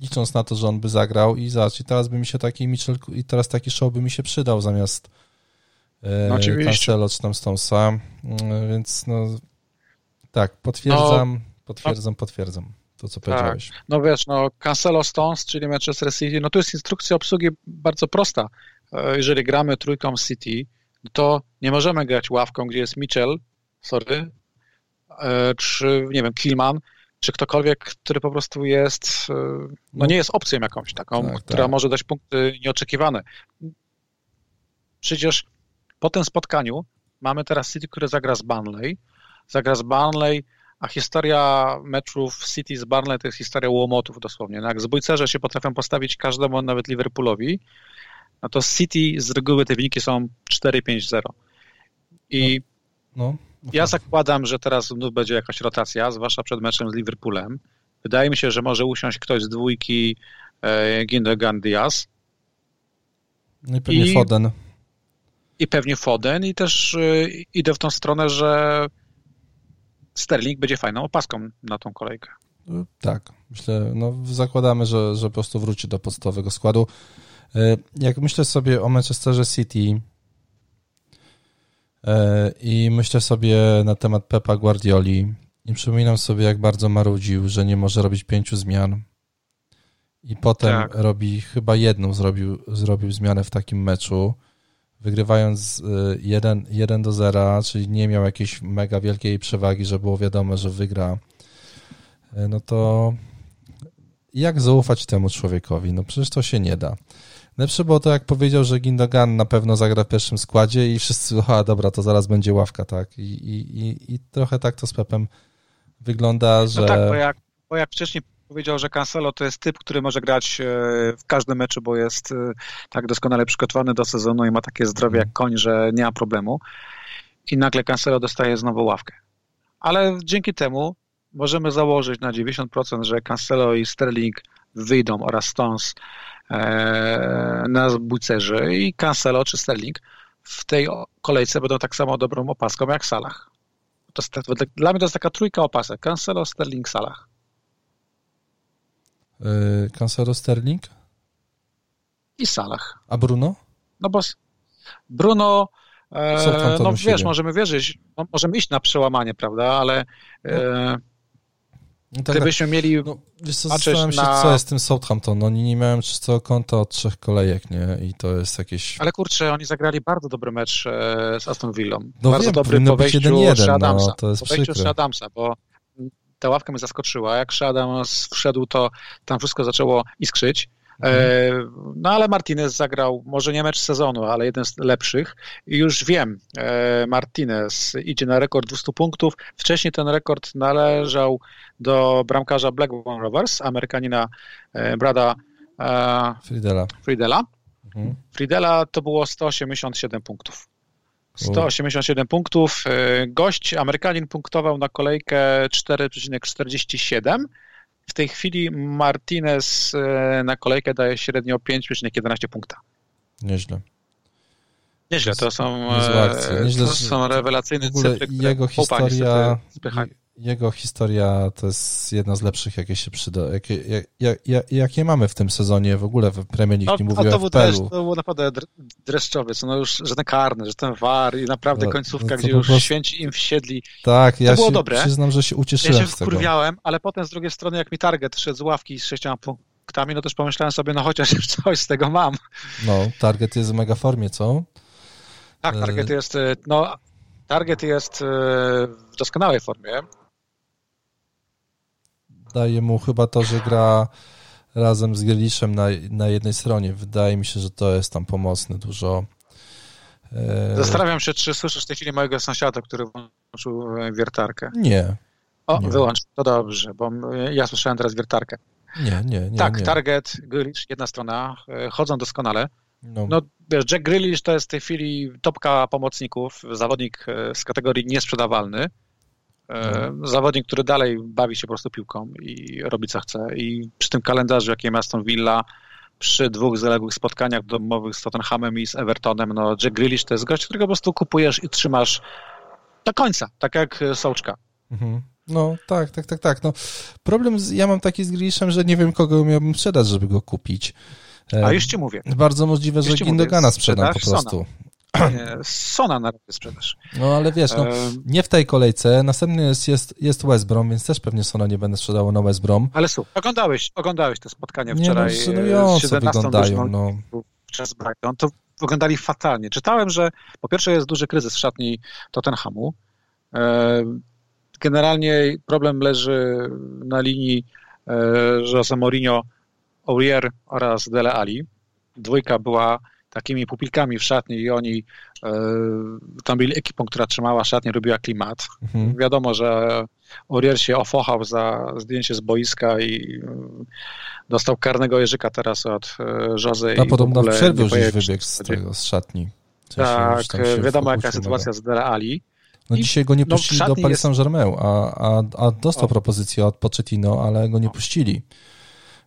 licząc na to, że on by zagrał i zobacz, i teraz by mi się taki Michel, i teraz taki Show by mi się przydał zamiast e, no, Cancelo czy tam Stonesa, mm, więc no tak, potwierdzam, no, potwierdzam, potwierdzam to, co tak. powiedziałeś. No wiesz, no Cancelo Stones, czyli Manchester City, no to jest instrukcja obsługi bardzo prosta. E, jeżeli gramy trójką City, to nie możemy grać ławką, gdzie jest Mitchell, sorry, e, czy nie wiem, Killman, czy ktokolwiek, który po prostu jest, e, no nie jest opcją jakąś taką, tak, która tak. może dać punkty nieoczekiwane. Przecież po tym spotkaniu mamy teraz City, które zagra z Burnley, zagra z Burnley, a historia meczów City z Burnley to jest historia łomotów dosłownie. No jak zbójcerze się potrafią postawić każdemu, nawet Liverpoolowi, no to City z reguły te wyniki są 4-5-0. I no, no, ja zakładam, że teraz znów będzie jakaś rotacja, zwłaszcza przed meczem z Liverpoolem. Wydaje mi się, że może usiąść ktoś z dwójki e, Gindogan Diaz. No i pewnie I, Foden. I pewnie Foden i też e, idę w tą stronę, że Sterling będzie fajną opaską na tą kolejkę. Tak, myślę, no zakładamy, że, że po prostu wróci do podstawowego składu. E, jak myślę sobie o Manchesterze City e, i myślę sobie na temat Pepa Guardioli i przypominam sobie, jak bardzo marudził, że nie może robić pięciu zmian i potem tak. robi, chyba jedną zrobił, zrobił zmianę w takim meczu, wygrywając 1, e, 1 do 0, czyli nie miał jakiejś mega wielkiej przewagi, że było wiadomo, że wygra, no to jak zaufać temu człowiekowi? No przecież to się nie da. Lepsze było to, jak powiedział, że Gindogan na pewno zagra w pierwszym składzie i wszyscy, a dobra, to zaraz będzie ławka, tak? I, i, i, i trochę tak to z Pepem wygląda, że... No tak, bo jak, bo jak wcześniej powiedział, że Cancelo to jest typ, który może grać e, w każdym meczu, bo jest e, tak doskonale przygotowany do sezonu i ma takie zdrowie jak koń, że nie ma problemu. I nagle Cancelo dostaje znowu ławkę. Ale dzięki temu możemy założyć na 90%, że Cancelo i Sterling wyjdą oraz Stones e, na bucerzy i Cancelo czy Sterling w tej kolejce będą tak samo dobrą opaską jak Salah. To jest, dla mnie to jest taka trójka opasek. Cancelo, Sterling, Salah. Cancelo, Sterling? I Salah. A Bruno? No bo Bruno, e, no wiesz, możemy wierzyć, no, możemy iść na przełamanie, prawda, ale e, no tak, Gdybyśmy mieli no, wiesz co, zastanawiam się, na... co jest z tym Southampton. Oni nie miałem czystego konta od trzech kolejek, nie? I to jest jakieś... Ale kurczę, oni zagrali bardzo dobry mecz e, z Aston Villą. No bardzo wiem, dobry po wejściu 1 Adamsa. No, to jest po wejściu Adamsa, bo ta ławka mnie zaskoczyła. Jak Adams wszedł, to tam wszystko zaczęło iskrzyć. E, no ale Martinez zagrał, może nie mecz sezonu, ale jeden z lepszych. I już wiem, e, Martinez idzie na rekord 200 punktów. Wcześniej ten rekord należał do bramkarza Blackburn Rovers, Amerykanina e, Brada Friedela. Friedela. Mhm. Friedela to było 187 punktów. 187 punktów. Gość, Amerykanin punktował na kolejkę 4,47 w tej chwili Martinez e, na kolejkę daje średnio 5,11 punkta. Nieźle. Nieźle, to są, e, to są rewelacyjne cyfry, jego historia, jego historia to jest jedna z lepszych, jakie się przyda, jakie, jak, jak, jakie mamy w tym sezonie w ogóle w Premier League, no, nie mówię o FPL-u. To, to był naprawdę dreszczowiec, no już, że ten karny, że ten war i naprawdę no, końcówka, no gdzie już prostu... święci im wsiedli. Tak, ja to było się dobre. przyznam, że się ucieszyłem Ja się wkurwiałem, ale potem z drugiej strony, jak mi target szedł z ławki z sześcioma punktami, no też pomyślałem sobie, no chociaż coś z tego mam. No, target jest w mega formie, co? Tak, target e, jest, e, no, target jest e, w doskonałej formie daje mu chyba to, że gra razem z Grealishem na, na jednej stronie. Wydaje mi się, że to jest tam pomocne dużo. E, Zastanawiam się, czy słyszysz w tej chwili mojego sąsiada, który włączył e, wiertarkę. Nie. O, nie. wyłącz, to dobrze, bo ja słyszałem teraz wiertarkę. Nie, nie, nie. Tak, nie. target, Grealish, jedna strona, e, chodzą doskonale. No. no wiesz, Jack Grealish to jest w tej chwili topka pomocników, zawodnik z kategorii niesprzedawalny. No. Zawodnik, który dalej bawi się po prostu piłką i robi co chce. I przy tym kalendarzu, jaki ma Aston Villa, przy dwóch zaległych spotkaniach domowych z Tottenhamem i z Evertonem, no Jack Grealish to jest gość, którego po prostu kupujesz i trzymasz do końca, tak jak Sołczka. Mhm. No tak, tak, tak, tak. No, problem z, ja mam taki z Grealishem, że nie wiem, kogo miałbym sprzedać, żeby go kupić. A już ci mówię. Bardzo możliwe, że Gindogana sprzedam po prostu. Sona. Sona na razie sprzedaż. No ale wiesz, no, nie w tej kolejce. Następny jest, jest, jest West Brom, więc też pewnie Sona nie będę sprzedało na West Brom. Ale słuchaj, oglądałeś, oglądałeś te spotkanie wczoraj nie, no, z 17 wyglądają, no. przez Brighton. To wyglądali fatalnie. Czytałem, że po pierwsze jest duży kryzys w szatni Tottenhamu. E, generalnie problem leży na linii e, Jose Mourinho, Aurier oraz Dele Ali. Dwójka była takimi pupilkami w szatni i oni e, tam byli ekipą, która trzymała szatnię, robiła klimat. Mhm. Wiadomo, że Orier się ofochał za zdjęcie z boiska i e, dostał karnego jeżyka teraz od Jose. A podobno w przerwie już wybiegł z tego, z szatni. tak, wiadomo jaka sytuacja z Dele Ali. No I, dzisiaj go nie no, puścili no, do Paris Saint-Germain, a, a, a dostał o. propozycję od Pochettino, ale go nie puścili.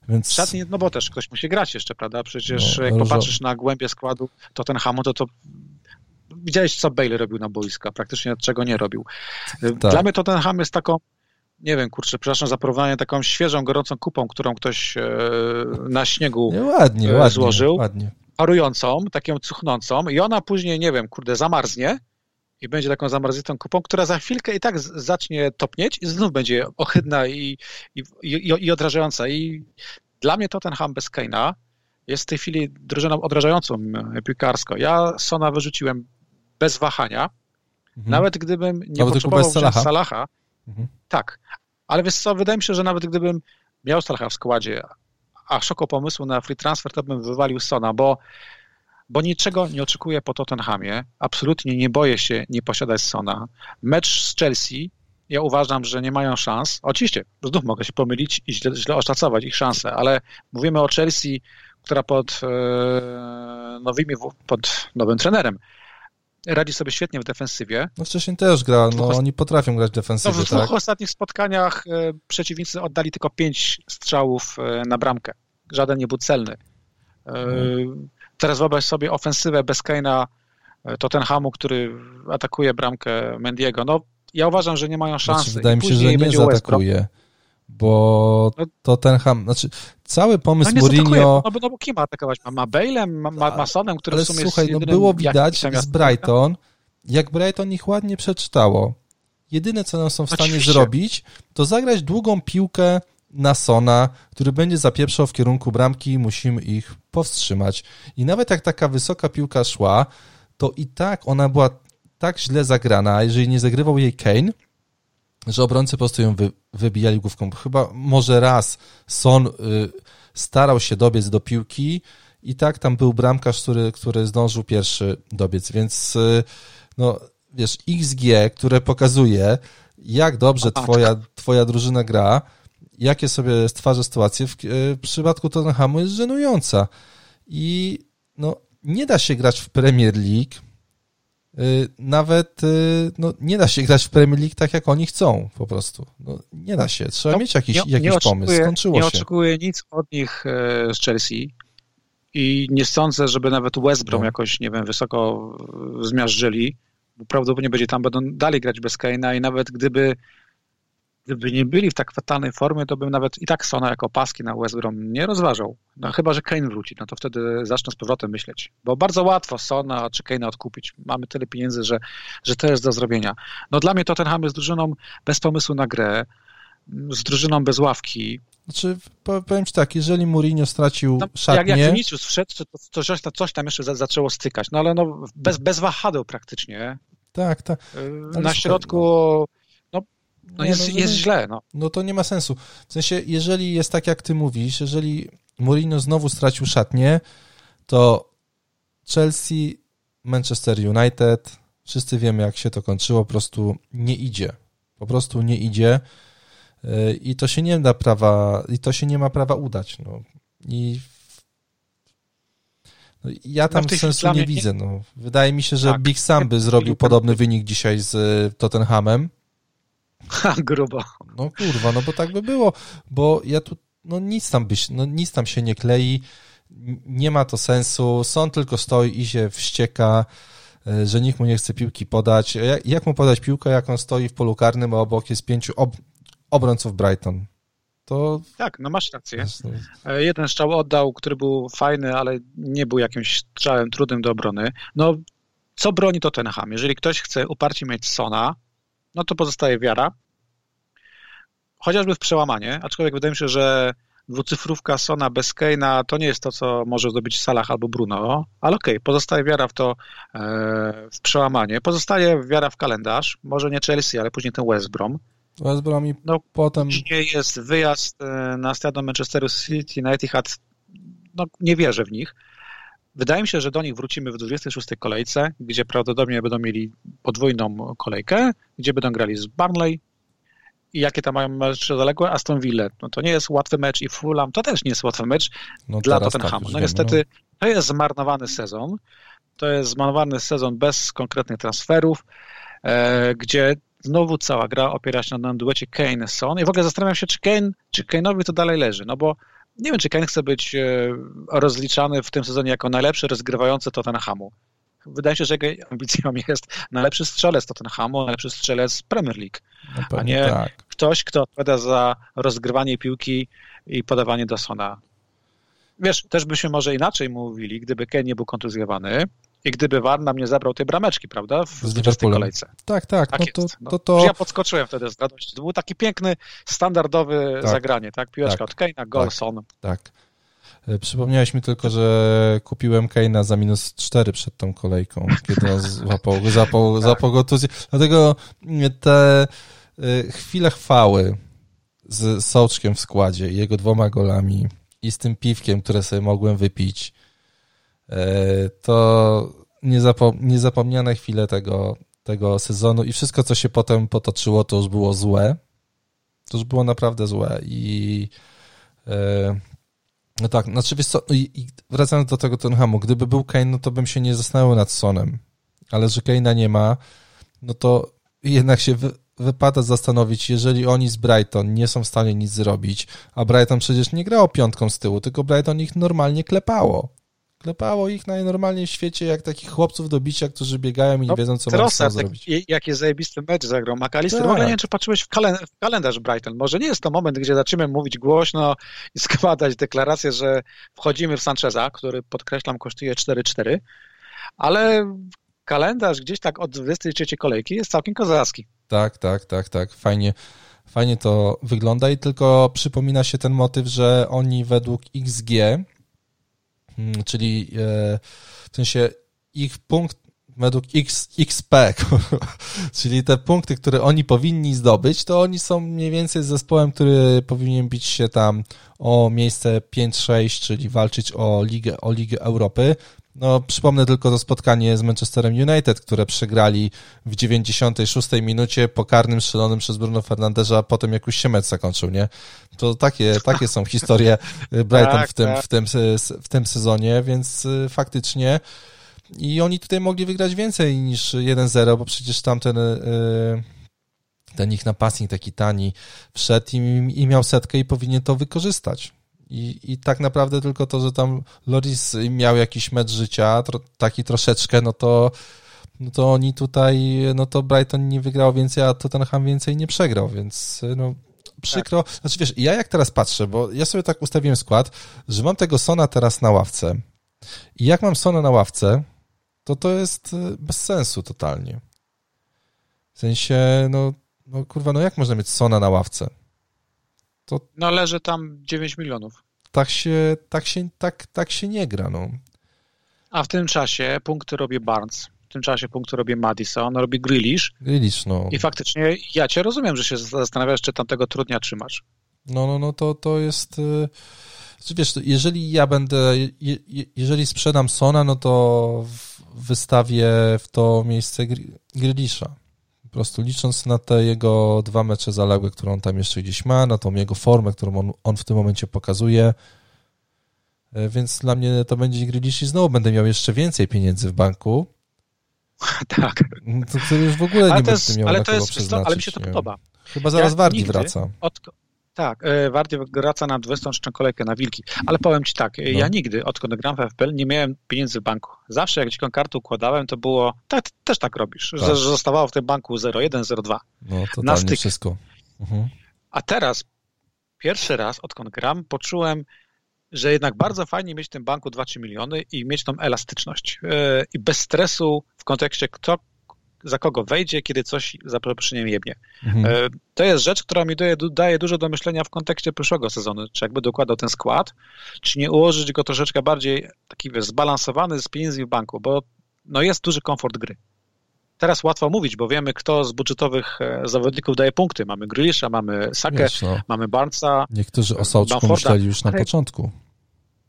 Więc... Szatni, no bo też ktoś musi grać jeszcze, prawda? Przecież no, jak popatrzysz na głębię składu to ten Hamu, to to widziałeś, co Bale robił na boiska, praktycznie czego nie robił. Tak. Dla mnie to ten Ham jest taką, nie wiem, kurczę, przepraszam za porównanie, taką świeżą, gorącą kupą, którą ktoś e, na śniegu nie, ładnie, e, ładnie, złożył, ładnie. parującą, taką cuchnącą i ona później, nie wiem, kurde, zamarznie i będzie taką zamarzniętą kupą, która za chwilkę i tak zacznie topnieć i znów będzie ohydna i, i, i, i odrażająca. I dla mnie Tottenham bez Keina jest w tej chwili drużyną odrażającą e, piłkarsko. Ja Sona wyrzuciłem bez wahania, mhm. nawet gdybym nie nawet potrzebował Salaha, Salaha mhm. tak, ale wiesz co, wydaje mi się, że nawet gdybym miał Salaha w składzie, a szoku pomysłu na free transfer, to bym wywalił Sona, bo, bo niczego nie oczekuję po Tottenhamie. Absolutnie nie boję się nie posiadać Sona. Mecz z Chelsea, ja uważam, że nie mają szans. Oczywiście, znów mogę się pomylić i źle, źle oszacować ich szanse, ale mówimy o Chelsea, która pod, e, nowymi, pod nowym trenerem radzi sobie świetnie w defensywie. No wcześniej też gra, no oni potrafią grać w defensywie, no, w dwóch tak? ostatnich spotkaniach e, przeciwnicy oddali tylko pięć strzałów e, na bramkę. Żaden nie był celny. Hmm. Teraz wyobraź sobie ofensywę bez Kane'a Tottenhamu, który atakuje bramkę Mendiego. No, ja uważam, że nie mają znaczy, szansy. Znaczy, wydaje mi się, że nie zaatakuje bo no, Tottenham, znaczy cały pomysł no Mourinho... No, no bo kim ma atakować? Ma, ma Bale'em, ma, ma Masonem, który ale w sumie słuchaj, jest no było widać z Brighton, jak Brighton ich ładnie przeczytało. Jedyne, co nam są w stanie Oczywiście. zrobić, to zagrać długą piłkę na Sona, który będzie zapieprzał w kierunku bramki musimy ich powstrzymać. I nawet jak taka wysoka piłka szła, to i tak ona była tak źle zagrana, jeżeli nie zagrywał jej Kane, że obrońcy po prostu ją wy, wybijali główką. Chyba może raz Son y, starał się dobiec do piłki i tak tam był bramkarz, który, który zdążył pierwszy dobiec, więc y, no wiesz, XG, które pokazuje, jak dobrze twoja, twoja drużyna gra, jakie sobie stwarza sytuacje, w, y, w przypadku Tottenhamu jest żenująca. I no, nie da się grać w Premier League nawet y, no, nie da się grać w Premier League tak, jak oni chcą po prostu. No, nie da się. Trzeba no, mieć jakiś, nie, jakiś nie pomysł. Skończyło nie się. Nie oczekuję nic od nich e, z Chelsea i nie sądzę, żeby nawet West Brom no. jakoś, nie wiem, wysoko zmiażdżyli, bo prawdopodobnie będzie tam będą dalej grać bez Kane'a i nawet gdyby gdyby nie byli w tak fatalnej formie, to bym nawet i tak Sona jako paski na West Brom nie rozważał. No, chyba, że Kane wróci, no to wtedy zacznę z powrotem myśleć. Bo bardzo łatwo Sona czy Kane'a odkupić. Mamy tyle pieniędzy, że, że to jest do zrobienia. No dla mnie Tottenham jest drużyną bez pomysłu na grę, z drużyną bez ławki. Znaczy, powiem ci tak, jeżeli Mourinho stracił no, szatnię... Jak, jak Vinicius wszedł, to, to coś, coś tam jeszcze zaczęło stykać. No ale no, bez, bez wahadeł praktycznie. Tak, tak. Ale na środku... No no jest, no, jest źle. No. no to nie ma sensu. W sensie, jeżeli jest tak, jak ty mówisz, jeżeli Mourinho znowu stracił szatnię, to Chelsea, Manchester United, wszyscy wiemy, jak się to kończyło, po prostu nie idzie. Po prostu nie idzie y, i to się nie da prawa, i to się nie ma prawa udać. No. I no, ja tam no sensu nie widzę. No. Wydaje mi się, że tak. Big Sam by zrobił podobny wynik dzisiaj z Tottenhamem. Ha, grubo. No kurwa, no bo tak by było, bo ja tu, no nic tam byś, no nic tam się nie klei, nie ma to sensu, sąd tylko stoi i się wścieka, e, że nikt mu nie chce piłki podać. Jak, jak mu podać piłkę, jak on stoi w polu karnym, a obok jest pięciu ob obrońców Brighton? To... Tak, no masz rację. E, jeden strzał oddał, który był fajny, ale nie był jakimś strzałem trudnym do obrony. No, co broni Tottenham? Jeżeli ktoś chce uparcie mieć Sona, no to pozostaje wiara. Chociażby w przełamanie, aczkolwiek wydaje mi się, że dwucyfrówka Sona bez Keina to nie jest to, co może zrobić Salah albo Bruno, ale okej, okay, pozostaje wiara w to, e, w przełamanie. Pozostaje wiara w kalendarz, może nie Chelsea, ale później ten West Brom. West Brom i no, potem... Później jest wyjazd e, na stadion Manchesteru City na Etihad, no nie wierzę w nich. Wydaje mi się, że do nich wrócimy w 26 kolejce, gdzie prawdopodobnie będą mieli podwójną kolejkę, gdzie będą grali z Barnley i jakie tam mają mecze zaległe, Aston Villa. No to nie jest łatwy mecz i Fulham to też nie jest łatwy mecz no dla tak, Tottenhamu. Tak, no niestety no. to jest zmarnowany sezon. To jest zmarnowany sezon bez konkretnych transferów, e, gdzie znowu cała gra opiera się na duecie Kane-Son i w ogóle zastanawiam się, czy Kane, czy Kane'owi to dalej leży, no bo nie wiem, czy Kane chce być e, rozliczany w tym sezonie jako najlepszy rozgrywający Tottenhamu. Wydaje się, że jego ambicją jest najlepszy strzelec Tottenhamu, najlepszy strzelec Premier League, no a nie tak. ktoś, kto odpowiada za rozgrywanie piłki i podawanie do Sona. Wiesz, też byśmy może inaczej mówili, gdyby Kane nie był kontuzjowany, i gdyby VAR nam nie zabrał tej brameczki, prawda, w 20 kolejce. Tak, tak. tak no to, no. to, to... Ja podskoczyłem wtedy z radości. To był taki piękny, standardowy tak. zagranie, tak? Piłeczka tak. od Kane'a, Golson. Tak, tak. E, przypomniałeś mi tylko, że kupiłem Kane'a za minus 4 przed tą kolejką, kiedy on złapał, zapał, tak. zapał go Dlatego te e, chwile chwały z Soczkiem w składzie i jego dwoma golami i z tym piwkiem, które sobie mogłem wypić, to niezapom niezapomniane chwile tego, tego sezonu i wszystko, co się potem potoczyło, to już było złe. To już było naprawdę złe i e, no tak, znaczy wiesz co, i wracając do tego Tottenhamu, gdyby był Kane, no to bym się nie zastanawiał nad Sonem, ale że Kane'a nie ma, no to jednak się wy, wypada zastanowić, jeżeli oni z Brighton nie są w stanie nic zrobić, a Brighton przecież nie grało piątką z tyłu, tylko Brighton ich normalnie klepało. Klepało ich najnormalniej w świecie jak takich chłopców do bicia, którzy biegają i nie no, wiedzą, co mają tak, zrobić. Jaki zajebisty mecz zagrał McAllister. Tak. W ogóle nie wiem, czy patrzyłeś w, kalend w kalendarz Brighton. Może nie jest to moment, gdzie zaczniemy mówić głośno i składać deklarację, że wchodzimy w Sancheza, który, podkreślam, kosztuje 4-4, ale kalendarz gdzieś tak od 23 kolejki jest całkiem kozacki. Tak, tak, tak, tak. Fajnie, fajnie to wygląda i tylko przypomina się ten motyw, że oni według XG, czyli e, w sensie ich punkt według X, XP, czyli te punkty, które oni powinni zdobyć, to oni są mniej więcej zespołem, który powinien bić się tam o miejsce 5-6, czyli walczyć o Ligę, o Ligę Europy. No, przypomnę tylko to spotkanie z Manchesterem United, które przegrali w 96 minucie po karnym strzelonym przez Bruno Fernandesza, a potem jak już się mecz zakończył, nie? To takie, takie są historie Brighton tak, w, tym, tak. w, tym, w tym sezonie, więc y, faktycznie i oni tutaj mogli wygrać więcej niż 1-0, bo przecież tamten y, ten ich napastnik taki tani wszedł i, i miał setkę i powinien to wykorzystać. I, I tak naprawdę tylko to, że tam Loris miał jakiś mecz życia, tro, taki troszeczkę, no to, no to oni tutaj, no to Brighton nie wygrał więcej, a Tottenham więcej nie przegrał, więc no przykro. Tak. Znaczy wiesz, ja jak teraz patrzę, bo ja sobie tak ustawiłem skład, że mam tego Sona teraz na ławce i jak mam Sona na ławce, to to jest y, bez sensu totalnie. W sensie, no, no kurwa, no jak można mieć Sona na ławce? To... No leży tam 9 milionów. Tak się, tak się, tak, tak się nie gra, no. A w tym czasie punkty robi Barnes, w tym czasie punkty robi Madison, robi Grealish. Grealish, no. I faktycznie ja cię rozumiem, że się zastanawiasz, czy tamtego trudnia trzymasz. No, no, no, to, to jest... Y, wiesz, jeżeli ja będę, jeżeli sprzedam Sona, no to wystawię w to miejsce Grealisha prostu licząc na te jego dwa mecze zaległe, które on tam jeszcze gdzieś ma, na tą jego formę, którą on, on w tym momencie pokazuje. E, więc dla mnie to będzie Grealish i znowu będę miał jeszcze więcej pieniędzy w banku. Tak. To, to już w ogóle ale nie będę miał ale na to jest, Ale mi się to podoba. Chyba zaraz ja Wardi wraca. Od, tak, e, Wardy wraca na 23 kolejkę na Wilki, ale powiem Ci tak, no. ja nigdy, odkąd gram w FPL, nie miałem pieniędzy w banku. Zawsze jak dziką kartę układałem, to było, tak, też tak robisz, tak. że zostawało w tym banku 0,1, 0,2. No, to na styk. wszystko. Mhm. A teraz, pierwszy raz, odkąd gram, poczułem, że jednak bardzo fajnie mieć w tym banku 2-3 miliony i mieć tą elastyczność. Yy, I bez stresu w kontekście, kto za kogo wejdzie, kiedy coś za przeproszeniem jebnie. Mhm. E, to jest rzecz, która mi daje, daje dużo do myślenia w kontekście przyszłego sezonu. Czy jakby dokładał ten skład, czy nie ułożyć go troszeczkę bardziej taki wiesz, zbalansowany z pieniędzmi w banku, bo no jest duży komfort gry. Teraz łatwo mówić, bo wiemy, kto z budżetowych e, zawodników daje punkty. Mamy Grealisha, mamy Sakę, no. mamy Barnesa. Niektórzy o Sołczku myśleli już na ale... początku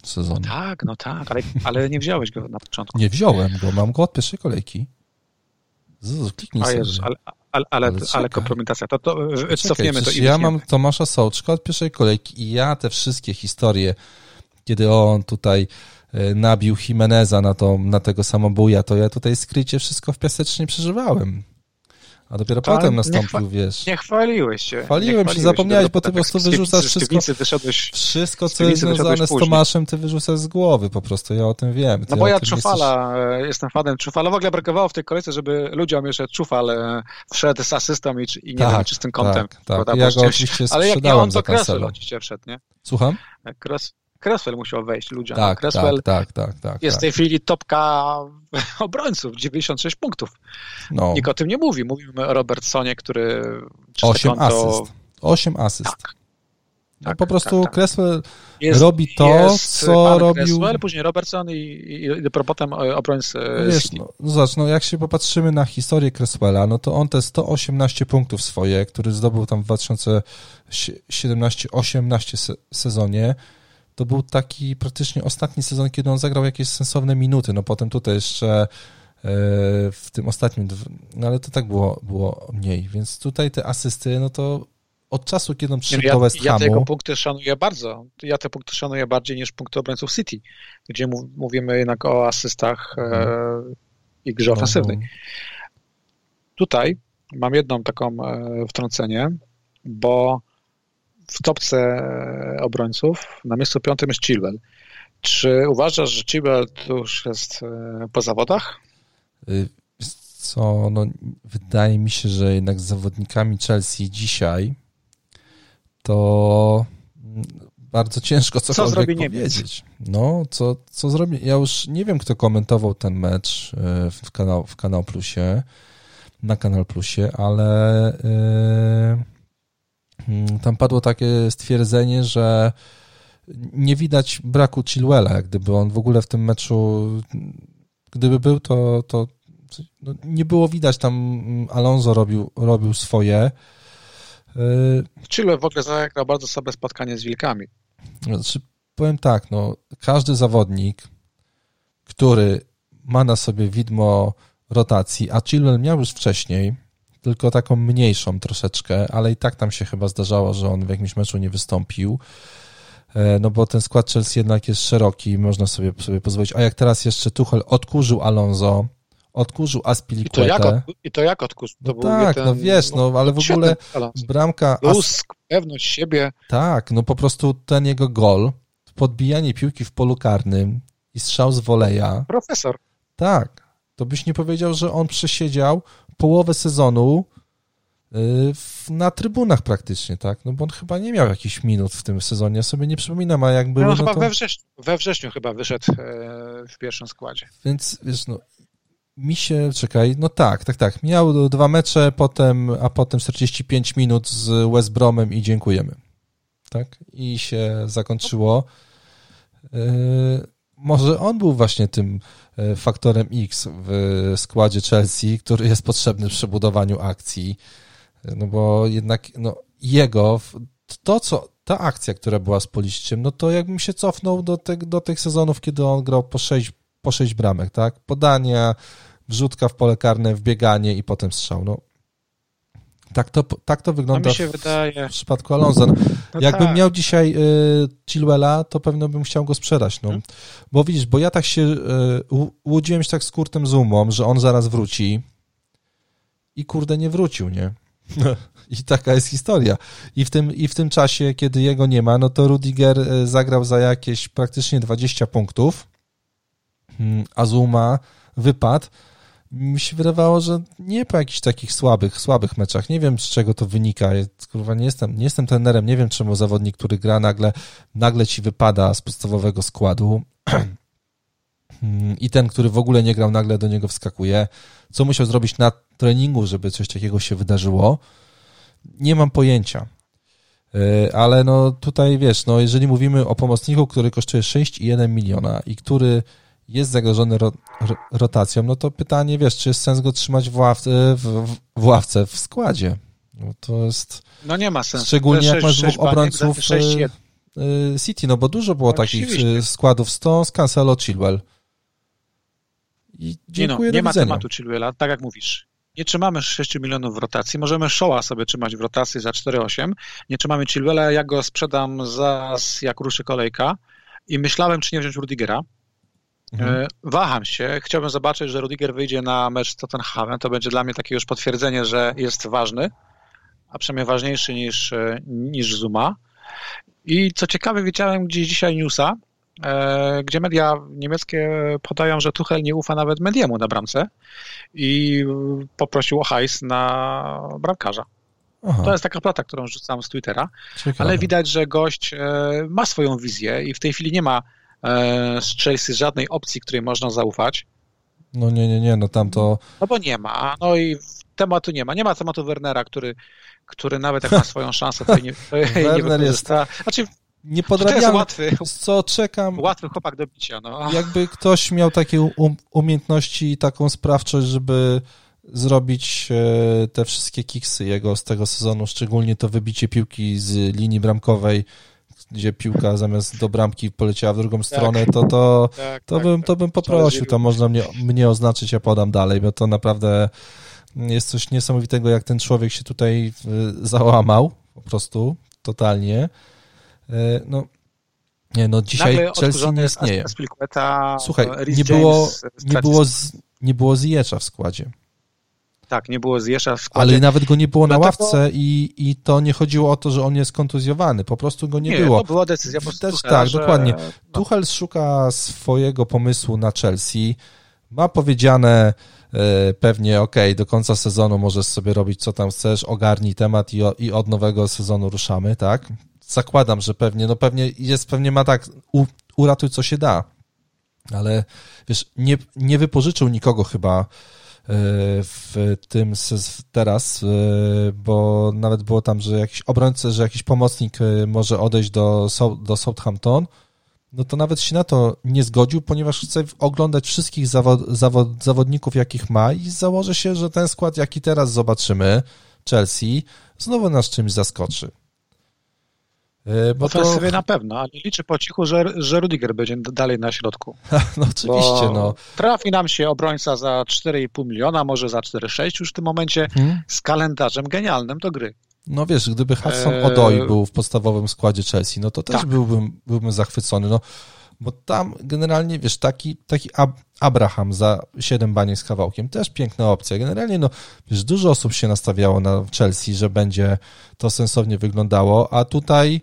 sezonu. No tak, no tak, ale, ale nie wziąłeś go na początku. Nie wziąłem go, mam go od pierwszej kolejki. Kliknij sobie. Jezus, ale, ale, ale, ale, ale kompromitacja. To, to cofniemy to i Ja mam Tomasza Sołczka od pierwszej kolejki i ja te wszystkie historie, kiedy on tutaj e, nabił Jimeneza na, to, na tego samobuja, to ja tutaj skrycie wszystko w piasecznie przeżywałem. A dopiero to potem nastąpił, wiesz. Nie chwaliłeś się. Chwaliłem się, zapomniałeś, bo ty po prostu wyrzucasz wszystko, wszystko, co jest związane z Tomaszem, ty wyrzucasz z głowy po prostu, ja o tym wiem. no bo ja Czufala, jesteś... E, jestem fanem Czufala. W ogóle brakowało w tej kolejce, żeby ludziom jeszcze Czufal e, wszedł z asystą i, i nie tak, wiem, czystym kątem. Tak, tak. Ja go oczywiście Ale jak nie on, to Kressel oczywiście wszedł, nie? Słucham? Kres, Cresswell musiał wejść ludziom. Tak, Cresswell tak, tak, tak, tak, jest w tej tak. chwili topka obrońców, 96 punktów. No. Nikt o tym nie mówi. Mówimy o Robertsonie, który... 8 konto... asyst. 8 asyst. Tak. No, tak, po prostu tak, tak. Cresswell jest, robi to, co robił... Cresswell, później Robertson i, i, i potem obrońcy Wiesz, no, no, zobacz, no jak się popatrzymy na historię Cresswella, no to on te 118 punktów swoje, który zdobył tam w 2017-18 sezonie, to był taki praktycznie ostatni sezon, kiedy on zagrał jakieś sensowne minuty. No potem tutaj jeszcze e, w tym ostatnim, no ale to tak było, było mniej. Więc tutaj te asysty, no to od czasu, kiedy on przyszedł ja, do West Hamu... Ja tego punkty szanuję bardzo. Ja te punkty szanuję bardziej niż punkty obrońców City, gdzie mówimy jednak o asystach e, i grze no, ofensywnej. No. Tutaj mam jedną taką e, wtrącenie, bo w topce obrońców na miejscu piątym jest Chilwell. Czy uważasz, że Chilwell już jest e, po zawodach? Y, co, no, wydaje mi się, że jednak z zawodnikami Chelsea dzisiaj to bardzo ciężko cokolwiek co zrobi powiedzieć. No, co, co zrobi? Ja już nie wiem, kto komentował ten mecz e, w kanał, w kanał Plusie, na Kanal Plusie, ale yy, tam padło takie stwierdzenie, że nie widać braku Chilwella, jak gdyby on w ogóle w tym meczu, gdyby był, to, to no, nie było widać tam Alonso robił, robił swoje. Chile w ogóle zagrał bardzo słabe spotkanie z Wilkami. Znaczy, powiem tak, no, każdy zawodnik, który ma na sobie widmo rotacji, a Chilwell miał już wcześniej, tylko taką mniejszą troszeczkę, ale i tak tam się chyba zdarzało, że on w jakimś meczu nie wystąpił, e, no bo ten skład Chelsea jednak jest szeroki, można sobie, sobie pozwolić. A jak teraz jeszcze Tuchel odkurzył Alonso, odkurzył Aspilicuetę. I to jak, od, i to jak odkurzył? To no tak, jeden, no wiesz, no ale w ogóle bramka... Lusk, pewność siebie. Tak, no po prostu ten jego gol, podbijanie piłki w polu karnym i strzał z woleja. Profesor. Tak, to byś nie powiedział, że on przesiedział połowę sezonu y, na trybunach praktycznie, tak? No bo on chyba nie miał jakichś minut w tym sezonie, ja sobie nie przypominam, a jak było... No, no chyba to... we, wrześniu, we wrześniu chyba wyszedł e, w pierwszym składzie. Więc wiesz, no mi się, czekaj, no tak, tak, tak. Miał dwa mecze, potem, a potem 45 minut z West Bromem i dziękujemy. Tak? I się zakończyło. Może on był właśnie tym yy, faktorem X w składzie Chelsea, który jest potrzebny w przebudowaniu akcji. No bo jednak no, jego, to co, ta akcja, która była z Policiem, no to jakbym się cofnął do, te, do tych sezonów, kiedy on grał po sześć po sześć bramek, tak? Podania, wrzutka w pole karne, wbieganie i potem strzał. No, tak to, tak to wygląda w, w przypadku Alonso. No, Jakbym tak. miał dzisiaj y, Chilwella, to pewno bym chciał go sprzedać. No. Hmm. Bo widzisz, bo ja tak się y, łudziłem się tak z Kurtem Zumą, że on zaraz wróci i kurde nie wrócił, nie? I taka jest historia. I w, tym, I w tym czasie, kiedy jego nie ma, no to Rudiger y, zagrał za jakieś praktycznie 20 punktów, hmm, Azuma wypadł, mi się wydawało, że nie po jakichś takich słabych, słabych meczach. Nie wiem, z czego to wynika. Kurwa, nie jestem, nie jestem trenerem, nie wiem, czemu zawodnik, który gra, nagle, nagle ci wypada z podstawowego składu i ten, który w ogóle nie grał, nagle do niego wskakuje. Co musiał zrobić na treningu, żeby coś takiego się wydarzyło? Nie mam pojęcia. E, ale no tutaj wiesz, no jeżeli mówimy o pomocniku, który kosztuje 6,1 miliona i który jest zagrożony ro, ro, rotacją, no to pytanie, wiesz, czy jest sens go trzymać w ławce, w, w, ławce, w składzie? No to jest... No nie ma sensu. Szczególnie jak masz dwóch obrońców y, y, City, no bo dużo było takich y, składów, Stones, Cancelo, Chilwell. I dziękuję, nie, no, nie ma tematu Chilwella, tak jak mówisz. Nie trzymamy 6 milionów w rotacji. Możemy Showa sobie trzymać w rotacji za 4,8. Nie trzymamy Chilwella. Ja go sprzedam za jak ruszy kolejka. I myślałem, czy nie wziąć Rudigera, Mhm. E, waham się. Chciałbym zobaczyć, że Rudiger wyjdzie na mecz z Tottenhamem. To będzie dla mnie takie już potwierdzenie, że jest ważny, a przynajmniej ważniejszy niż, e, niż Zuma. I co ciekawe, widziałem gdzieś dzisiaj newsa, e, gdzie media niemieckie podają, że Tuchel nie ufa nawet Mediemu na bramce i poprosił o hajs na bramkarza. Aha. To jest taka plata, którą rzucam z Twittera, Ciekawe. ale widać, że gość ma swoją wizję i w tej chwili nie ma z Chelsea żadnej opcji, której można zaufać. No nie, nie, nie, no tam to... No bo nie ma, no i tematu nie ma. Nie ma tematu Wernera, który, który nawet jak ma swoją szansę, to nie, to Werner nie jest... Znaczy, Niepodrabialny. To jest łatwy, co czekam. Łatwy chłopak do bicia, no. Jakby ktoś miał takie um, umiejętności i taką sprawczość, żeby zrobić e, te wszystkie kiksy jego z tego sezonu, szczególnie to wybicie piłki z linii bramkowej, gdzie piłka zamiast do bramki poleciała w drugą tak. stronę, to, to, tak, to, tak, bym, to bym poprosił, to można mnie, mnie oznaczyć, ja podam dalej, bo to naprawdę jest coś niesamowitego, jak ten człowiek się tutaj y, załamał, po prostu, totalnie. Y, no, nie, no dzisiaj Nagle Chelsea nie istnieje. Słuchaj, nie było, nie, było z, nie było Ziyecza w składzie. Tak, nie było Ziyesza w składzie. Ale nawet go nie było na Dlatego... ławce i, i to nie chodziło o to, że on jest kontuzjowany, po prostu go nie, nie było. to była decyzja po Też Tuchela, Tak, że... dokładnie. No. Tuchel szuka swojego pomysłu na Chelsea, ma powiedziane e, pewnie, ok, do końca sezonu możesz sobie robić co tam chcesz, ogarnij temat i, i od nowego sezonu ruszamy, tak? zakładam, że pewnie, no pewnie jest, pewnie ma tak, u, uratuj co się da, ale wiesz, nie, nie wypożyczył nikogo chyba w tym teraz, e, bo nawet było tam, że jakiś obrońca, że jakiś pomocnik e, może odejść do, do Southampton, no to nawet się na to nie zgodził, ponieważ chce oglądać wszystkich zawod, zawod, zawodników, jakich ma i założę się, że ten skład, jaki teraz zobaczymy, Chelsea, znowu nas czymś zaskoczy. E, bo to sobie na pewno, ale liczę po cichu, że, że Rudiger będzie dalej na środku. no oczywiście, no. Trafi nam się obrońca za 4,5 miliona, może za 4,6 już w tym momencie hmm? z kalendarzem genialnym do gry. No wiesz, gdyby Hudson Odoi był w podstawowym składzie Chelsea, no to też tak. byłbym, byłbym zachwycony. No, bo tam generalnie, wiesz, taki, taki Abraham za 7 baniek z kawałkiem, też piękna opcja. Generalnie, no, wiesz, dużo osób się nastawiało na Chelsea, że będzie to sensownie wyglądało, a tutaj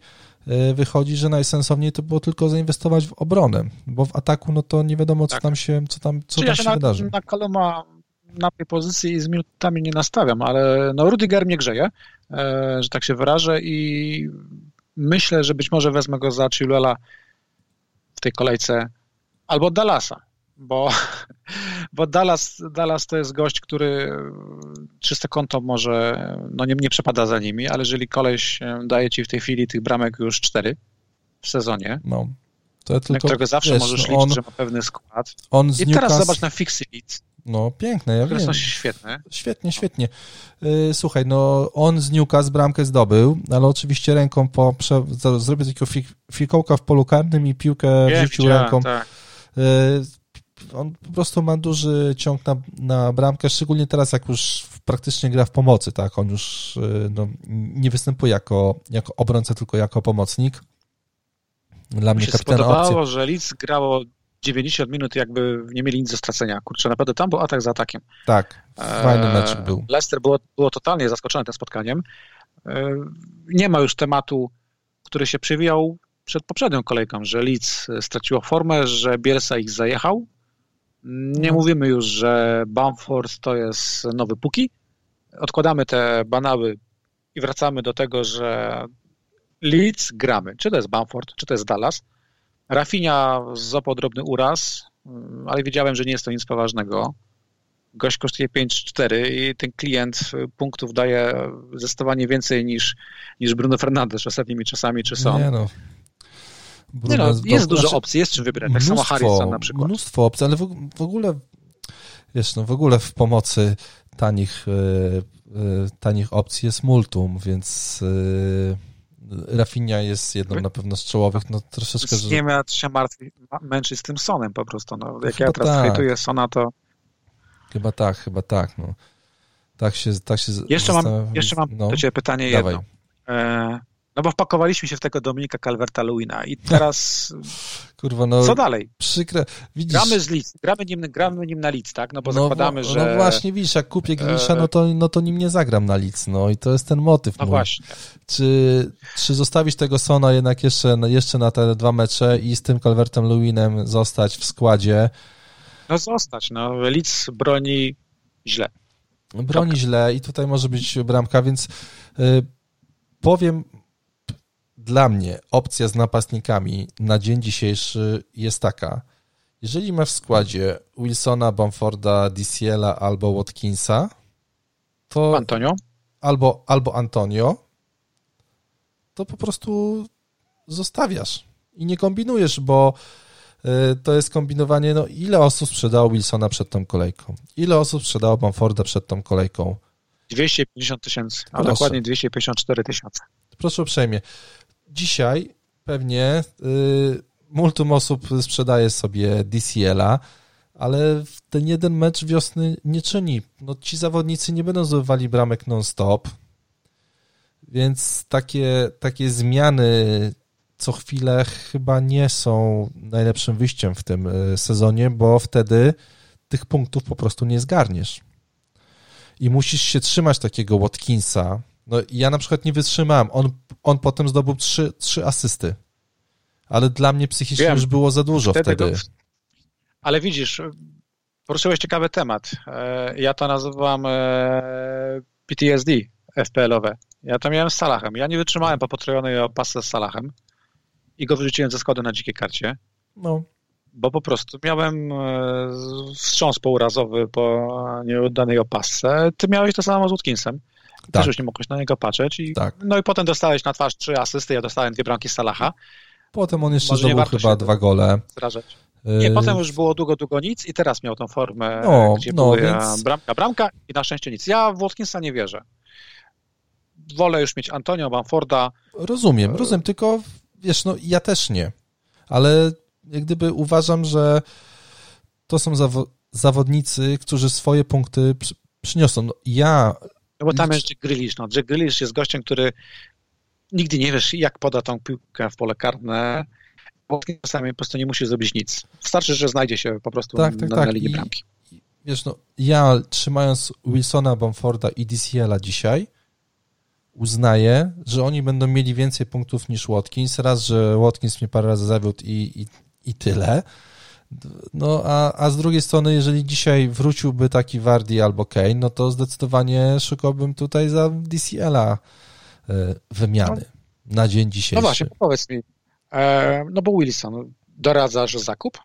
y, wychodzi, że najsensowniej to było tylko zainwestować w obronę, bo w ataku, no to nie wiadomo, co tak. tam się, co tam, co tam ja się, na, wydarzy. Na Kaloma na tej pozycji z minutami nie nastawiam, ale no Rudiger mnie grzeje, e, że tak się wyrażę i myślę, że być może wezmę go za Chiluela w tej kolejce, albo Dallasa, bo, bo Dallas, Dallas to jest gość, który czyste konto może, no nie, nie przepada za nimi, ale jeżeli koleś daje ci w tej chwili tych bramek już cztery w sezonie, no, to tylko, na którego zawsze wiesz, możesz no liczyć, on, że ma pewny skład. On I Newcastle... teraz zobacz na Fixy Leeds. No, piękne, ja wiem. są świetne. Świetnie, świetnie. Y, słuchaj, no on z Newcastle bramkę zdobył, ale oczywiście ręką po, prze, zrobił takiego fik, fikołka w polu karnym i piłkę wrzucił ręką. Tak. On po prostu ma duży ciąg na, na bramkę, szczególnie teraz, jak już praktycznie gra w pomocy, tak? On już y, no, nie występuje jako, jako obrońca, tylko jako pomocnik. Dla mnie się spodobało, opcja. że Leeds grało 90 minut jakby nie mieli nic do stracenia. Kurczę, naprawdę tam był atak za atakiem. Tak, fajny e, mecz był. Leicester było, było totalnie zaskoczone tym spotkaniem. E, nie ma już tematu, który się przewijał przed poprzednią kolejką, że Leeds straciło formę, że Bielsa ich zajechał. Nie no. mówimy już, że Bamford to jest nowy Puki. Odkładamy te banały i wracamy do tego, że Leeds gramy. Czy to jest Bamford, czy to jest Dallas. Rafinia złapał drobny uraz, mm, ale wiedziałem, że nie jest to nic poważnego. Gość kosztuje 5-4 i ten klient punktów daje zdecydowanie więcej niż, niż Bruno Fernandes ostatnimi czasami, czy są. Nie no. Nie no, jest dużo znaczy, opcji, jest czym wybierać. Tak samo Harrison na przykład. Mnóstwo opcji, ale w, w, ogóle wiesz, no w ogóle w pomocy tanich, yy, tanich opcji jest multum, więc yy, Rafinha jest jedną na pewno z czołowych, no troszeczkę... Z nie się martwi, męczyć z tym Sonem po prostu, no. Jak chyba ja teraz tak. hejtuję Sona, to... Chyba tak, chyba tak, no. Tak się... Tak się jeszcze, mam, jeszcze mam no, do Ciebie pytanie dawaj. jedno. E, no bo wpakowaliśmy się w tego Dominika Calverta-Lewina i teraz Kurwa, no, co dalej? Przykre. Widzisz, gramy z Leeds, gramy nim, gramy nim na Leeds, tak? No bo no, zakładamy, no, że... No właśnie, widzisz, jak kupię Grisza, no to, no to nim nie zagram na Leeds, no i to jest ten motyw No mój. właśnie. Czy, czy zostawić tego Sona jednak jeszcze, jeszcze na te dwa mecze i z tym Calvertem Lewinem zostać w składzie? No zostać, no. Leeds broni źle. Broni źle i tutaj może być bramka, więc y, powiem dla mnie opcja z napastnikami na dzień dzisiejszy jest taka. Jeżeli masz w składzie Wilsona, Bamforda, DCL-a albo Watkinsa, to. Antonio? Albo, albo Antonio, to po prostu zostawiasz i nie kombinujesz, bo y, to jest kombinowanie, no ile osób sprzedało Wilsona przed tą kolejką? Ile osób sprzedało Bamforda przed tą kolejką? 250 tysięcy, a dokładnie 254 tysiące. Proszę uprzejmie dzisiaj pewnie y, multum osób sprzedaje sobie DCL-a, ale ten jeden mecz wiosny nie czyni. No, ci zawodnicy nie będą zdobywali bramek non-stop, więc takie, takie zmiany co chwilę chyba nie są najlepszym wyjściem w tym y, sezonie, bo wtedy tych punktów po prostu nie zgarniesz. I musisz się trzymać takiego Watkinsa. No ja na przykład nie wytrzymałem. On, on potem zdobył trzy, trzy asysty. Ale dla mnie psychicznie Wiem. już było za dużo wtedy. wtedy. Ale widzisz, poruszyłeś ciekawy temat. E, ja to nazywam e, PTSD FPL-owe. Ja to miałem z Salahem. Ja nie wytrzymałem po potrojonej opasce z Salahem i go wyrzuciłem ze składu na dzikiej karcie. No. Bo po prostu miałem e, wstrząs pourazowy po nieuddanej opasce. Ty miałeś to samo z Watkinsem. Tak. Też już nie mogłeś na niego patrzeć. I, tak. No i potem dostałeś na twarz trzy asysty, ja dostałem dwie bramki z Salaha. Potem on jeszcze zdobył chyba dwa gole. Zrażać. Nie, y, potem już było długo, długo nic i teraz miał tą formę, no, gdzie no, były więc... bramka, bramka i na szczęście nic. Ja w Watkinsa nie wierzę. Wolę już mieć Antonio Bamforda. Rozumiem, rozumiem, tylko wiesz, no ja też nie, ale jak gdyby uważam, że to są zawo zawodnicy, którzy swoje punkty przy przyniosą. No, ja... No bo tam jest Jack Grealish, no. Jack Grealish jest gościem, który nigdy nie wiesz, jak poda tą piłkę w pole karne, czasami po prostu nie musi zrobić nic. Wystarczy, że znajdzie się po prostu tak, tak, na, tak. na linii bramki. Wiesz, no, ja trzymając Wilsona, Bamforda i DCL-a dzisiaj, uznaję, że oni będą mieli więcej punktów niż Watkins. Raz, że Watkins mnie parę razy zawiódł i, i, i tyle. No, a, a z drugiej strony, jeżeli dzisiaj wróciłby taki Wardy albo Kane, no to zdecydowanie szukałbym tutaj za DCL-a e, wymiany no, na dzień dzisiejszy. No właśnie, powiedz mi, e, no bo Wilson, doradzasz zakup?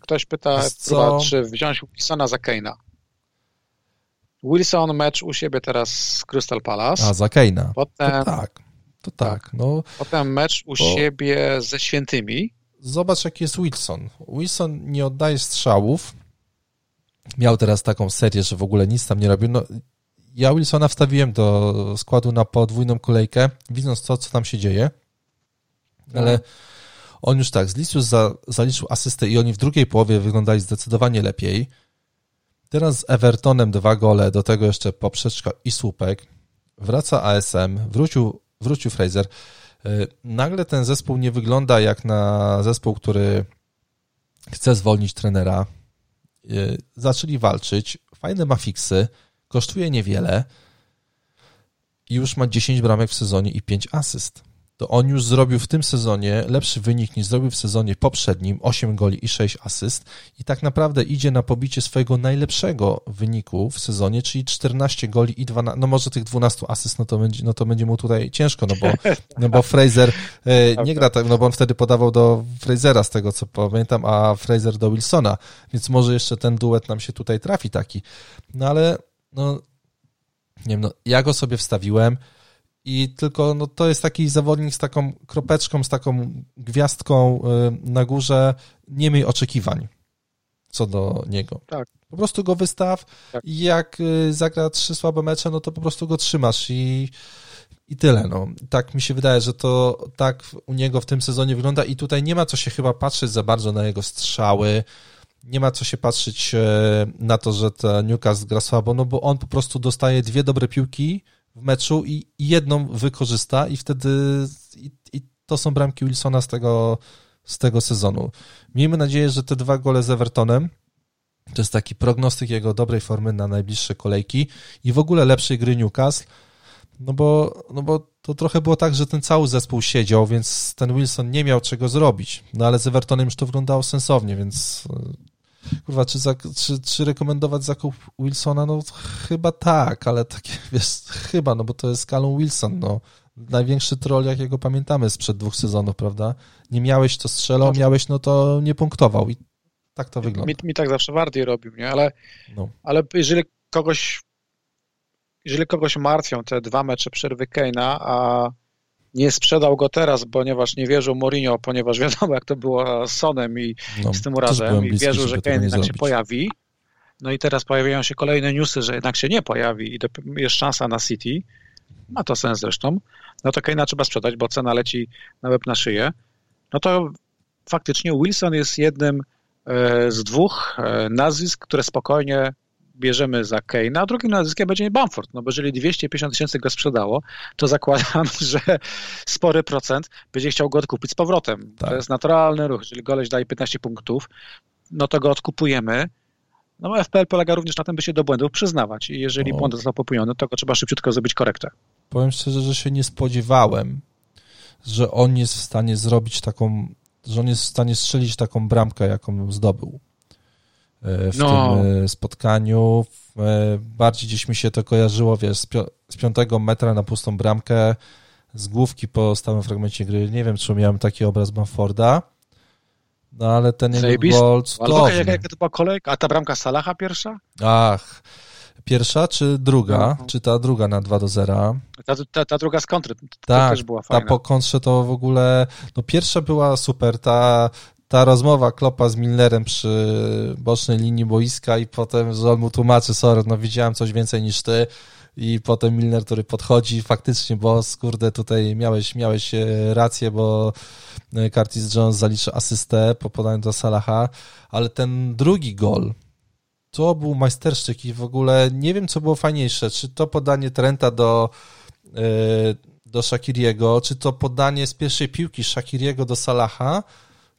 Ktoś pyta, próba, czy wziąć Wilsona za Kane'a. Wilson mecz u siebie teraz z Crystal Palace. A, za Kane'a. Potem, to tak, to tak. No, potem mecz u bo... siebie ze Świętymi. Zobacz, jaki jest Wilson. Wilson nie oddaje strzałów. Miał teraz taką serię, że w ogóle nic tam nie robił. No, ja Wilsona wstawiłem do składu na podwójną kolejkę, widząc to, co tam się dzieje. Ale on już tak, zliczył, za, zaliczył asystę i oni w drugiej połowie wyglądali zdecydowanie lepiej. Teraz z Evertonem dwa gole, do tego jeszcze poprzeczka i słupek. Wraca ASM, wrócił, wrócił Fraser. Y, nagle ten zespół nie wygląda jak na zespół, który chce zwolnić trenera. Y, zaczęli walczyć, fajne ma fiksy, kosztuje niewiele. I już ma 10 bramek w sezonie i 5 asyst to on już zrobił w tym sezonie lepszy wynik niż zrobił w sezonie poprzednim, 8 goli i 6 asyst. I tak naprawdę idzie na pobicie swojego najlepszego wyniku w sezonie, czyli 14 goli i 12, no może tych 12 asyst, no to będzie, no to będzie mu tutaj ciężko, no bo, no bo Fraser e, nie gra tak, no bo on wtedy podawał do Frasera z tego co pamiętam, a Fraser do Wilsona, więc może jeszcze ten duet nam się tutaj trafi taki, no ale no nie wiem, no ja go sobie wstawiłem, i tylko no, to jest taki zawodnik z taką kropeczką, z taką gwiazdką y, na górze. Nie miej oczekiwań co do niego. Tak. Po prostu go wystaw tak. i jak y, zagra trzy słabe mecze, no to po prostu go trzymasz i, i tyle. No. Tak mi się wydaje, że to tak u niego w tym sezonie wygląda i tutaj nie ma co się chyba patrzeć za bardzo na jego strzały, nie ma co się patrzeć y, na to, że ta Newcastle gra słabo, no bo on po prostu dostaje dwie dobre piłki, w meczu i jedną wykorzysta i wtedy i, i to są bramki Wilsona z tego, z tego sezonu. Miejmy nadzieję, że te dwa gole z Evertonem to jest taki prognostyk jego dobrej formy na najbliższe kolejki i w ogóle lepszej gry Newcastle, no bo, no bo to trochę było tak, że ten cały zespół siedział, więc ten Wilson nie miał czego zrobić. No ale z Evertonem już to wyglądało sensownie, więc Kurwa, czy, za, czy, czy rekomendować zakup Wilsona? No chyba tak, ale takie, wiesz, chyba, no bo to jest Callum Wilson, no. Największy troll, jakiego pamiętamy sprzed dwóch sezonów, prawda? Nie miałeś, to strzelał, no. miałeś, no to nie punktował i tak to wygląda. Mi, mi tak zawsze bardziej robił, nie? Ale, no. ale jeżeli kogoś jeżeli kogoś martwią te dwa mecze przerwy Keina, a nie sprzedał go teraz, ponieważ nie wierzył Mourinho, ponieważ wiadomo, jak to było z Sonem i no, z tym urazem i wierzył, że Kane jednak się pojawi. No i teraz pojawiają się kolejne newsy, że jednak się nie pojawi i jest szansa na City. ma to sens zresztą, no to Kane'a trzeba sprzedać, bo cena leci na łeb na szyję, no to faktycznie Wilson jest jednym e, z dwóch e, nazwisk, które spokojnie bierzemy za Kane'a, a drugim nazwiskiem będzie Bamford, no bo jeżeli 250 tysięcy go sprzedało, to zakładam, że spory procent będzie chciał go odkupić z powrotem. Tak. To jest naturalny ruch. Jeżeli goleś daje 15 punktów, no to go odkupujemy, no FPL polega również na tym, by się do błędów przyznawać i jeżeli o. błąd został popełniony, to go trzeba szybciutko zrobić korektę. Powiem szczerze, że się nie spodziewałem, że on jest w stanie zrobić taką, że on jest w stanie strzelić taką bramkę, jaką zdobył w no. tym e, spotkaniu. E, bardziej gdzieś mi się to kojarzyło, wiesz, z, piątego metra na pustą bramkę, z główki po stałym fragmencie gry. Nie wiem, czy miałem taki obraz Bamforda, no ale ten jego gol cudowny. Jaka, jaka to była kolejka? A ta bramka Salaha pierwsza? Ach, pierwsza czy druga? No. Czy ta druga na 2 do 0? Ta, ta, ta druga z kontry, tak, też była fajna. ta po kontrze to w ogóle, no pierwsza była super, ta, ta rozmowa Klopa z Milnerem przy bocznej linii boiska i potem, on mu tłumaczy, sorry, no widziałem coś więcej niż ty, i potem Milner, który podchodzi, faktycznie, bo kurde, tutaj miałeś, miałeś e, rację, bo e, Curtis Jones zaliczy asystę po podaniu do Salaha, ale ten drugi gol, to był majsterszczyk i w ogóle nie wiem, co było fajniejsze, czy to podanie Trenta do, e, do Shakiriego, czy to podanie z pierwszej piłki Shakiriego do Salaha,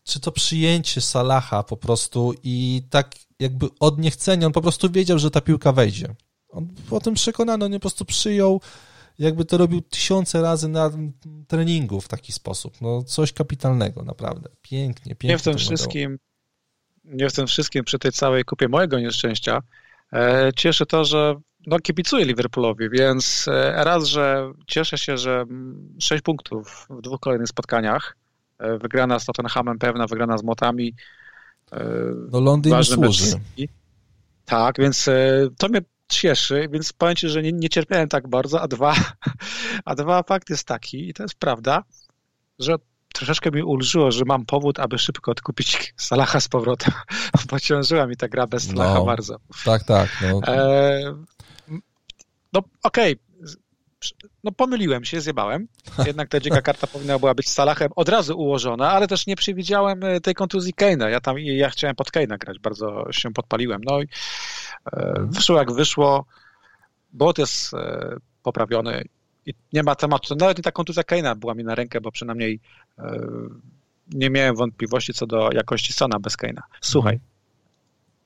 czy to przyjęcie Salaha po prostu i tak jakby od niechcenia, on po prostu wiedział, że ta piłka wejdzie. On o tym przekonany, on po prostu przyjął, jakby to robił tysiące razy na treningu w taki sposób. No coś kapitalnego, naprawdę. Pięknie, pięknie. Nie w tym wszystkim, nie w tym wszystkim przy tej całej kupie mojego nieszczęścia e, cieszy to, że no, kibicuję Liverpoolowi, więc e, raz, że cieszę się, że sześć punktów w dwóch kolejnych spotkaniach, wygrana z Tottenhamem pewna, wygrana z Motami. E, no Londyn służy. Tak, więc e, to mnie cieszy, więc powiem Ci, że nie, nie cierpiałem tak bardzo, a dwa, a dwa fakt jest taki, i to jest prawda, że troszeczkę mi ulżyło, że mam powód, aby szybko odkupić Salaha z powrotem, bo ciążyła mi ta gra bez Salaha no, bardzo. Tak, tak. No, e, no okej, okay no pomyliłem się, zjebałem. Jednak ta dzika karta powinna była być z Salahem od razu ułożona, ale też nie przewidziałem e, tej kontuzji Keina. Ja tam ja chciałem pod Keina grać, bardzo się podpaliłem. No i e, wyszło jak wyszło. Bot jest e, poprawiony i nie ma tematu. Nawet nie ta kontuzja Keina była mi na rękę, bo przynajmniej e, nie miałem wątpliwości co do jakości Sona bez Keina. Słuchaj, mhm.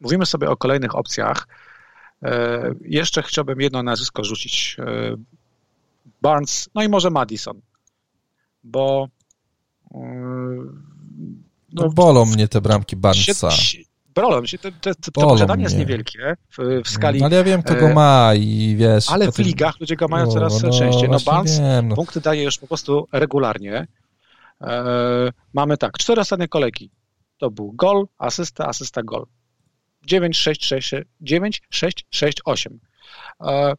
mówimy sobie o kolejnych opcjach. E, jeszcze chciałbym jedno nazwisko rzucić. Barnes, no i może Madison, bo yy, no, no bolą mnie te bramki Barnesa. Bolą się, to, to, to, to posiadanie jest niewielkie w, w skali... No, ale ja wiem, kto go e, ma i wiesz... Ale w ligach ludzie go mają coraz no, częściej. No Barnes wiem, no. punkty daje już po prostu regularnie. E, mamy tak, cztery ostatnie kolejki. To był gol, asysta, asysta, gol. 9, 6, 6, 9, 6, 6, 8. E,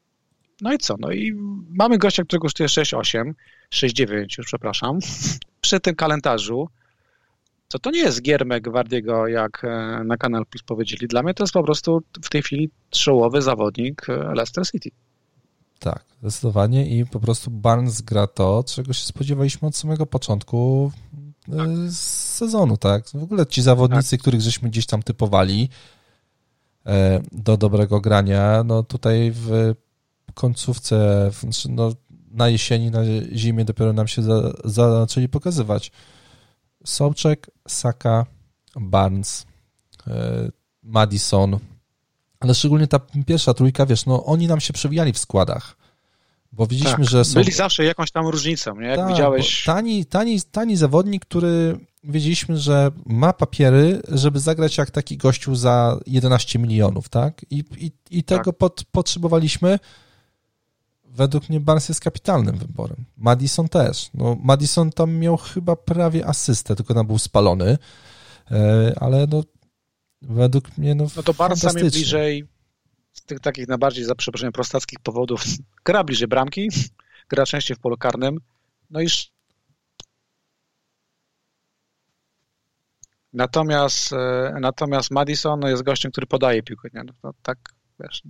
no i co? No i mamy gościa, który kosztuje 6,8, 6,9 już, przepraszam. Przy tym kalendarzu to to nie jest Giermek Wardiego, jak e, na Kanal Plus powiedzieli. Dla mnie to jest po prostu w tej chwili czołowy zawodnik e, Leicester City. Tak, zdecydowanie i po prostu Barnes gra to, czego się spodziewaliśmy od samego początku e, tak. sezonu, tak? W ogóle ci zawodnicy, tak. których żeśmy gdzieś tam typowali do dobrego grania, no tutaj w końcówce, znaczy, no, na jesieni, na zimie dopiero nam się za, zaczęli pokazywać. Sobczek, Saka, Barnes, e, Madison, ale szczególnie ta pierwsza trójka, wiesz, no oni nam się przewijali w składach, bo widzieliśmy, tak, że są... Byli zawsze jakąś tam różnicą, nie? Jak tak, widziałeś... Tani, tani, tani zawodnik, który wiedzieliśmy, że ma papiery, żeby zagrać jak taki gościu za 11 milionów, tak? I, i, i tego tak. Pod, potrzebowaliśmy, według mnie Barnes jest kapitalnym wyborem. Madison też. No, Madison tam miał chyba prawie asystę, tylko tam był spalony, e, ale no, według mnie no, no to Barnes mnie bliżej z tych takich najbardziej, za przeproszeniem, prostackich powodów gra bliżej bramki, gra częściej w polu karnym, no i Natomiast, e, natomiast Madison no, jest gościem, który podaje piłkę. Nie? No, tak Wiesz,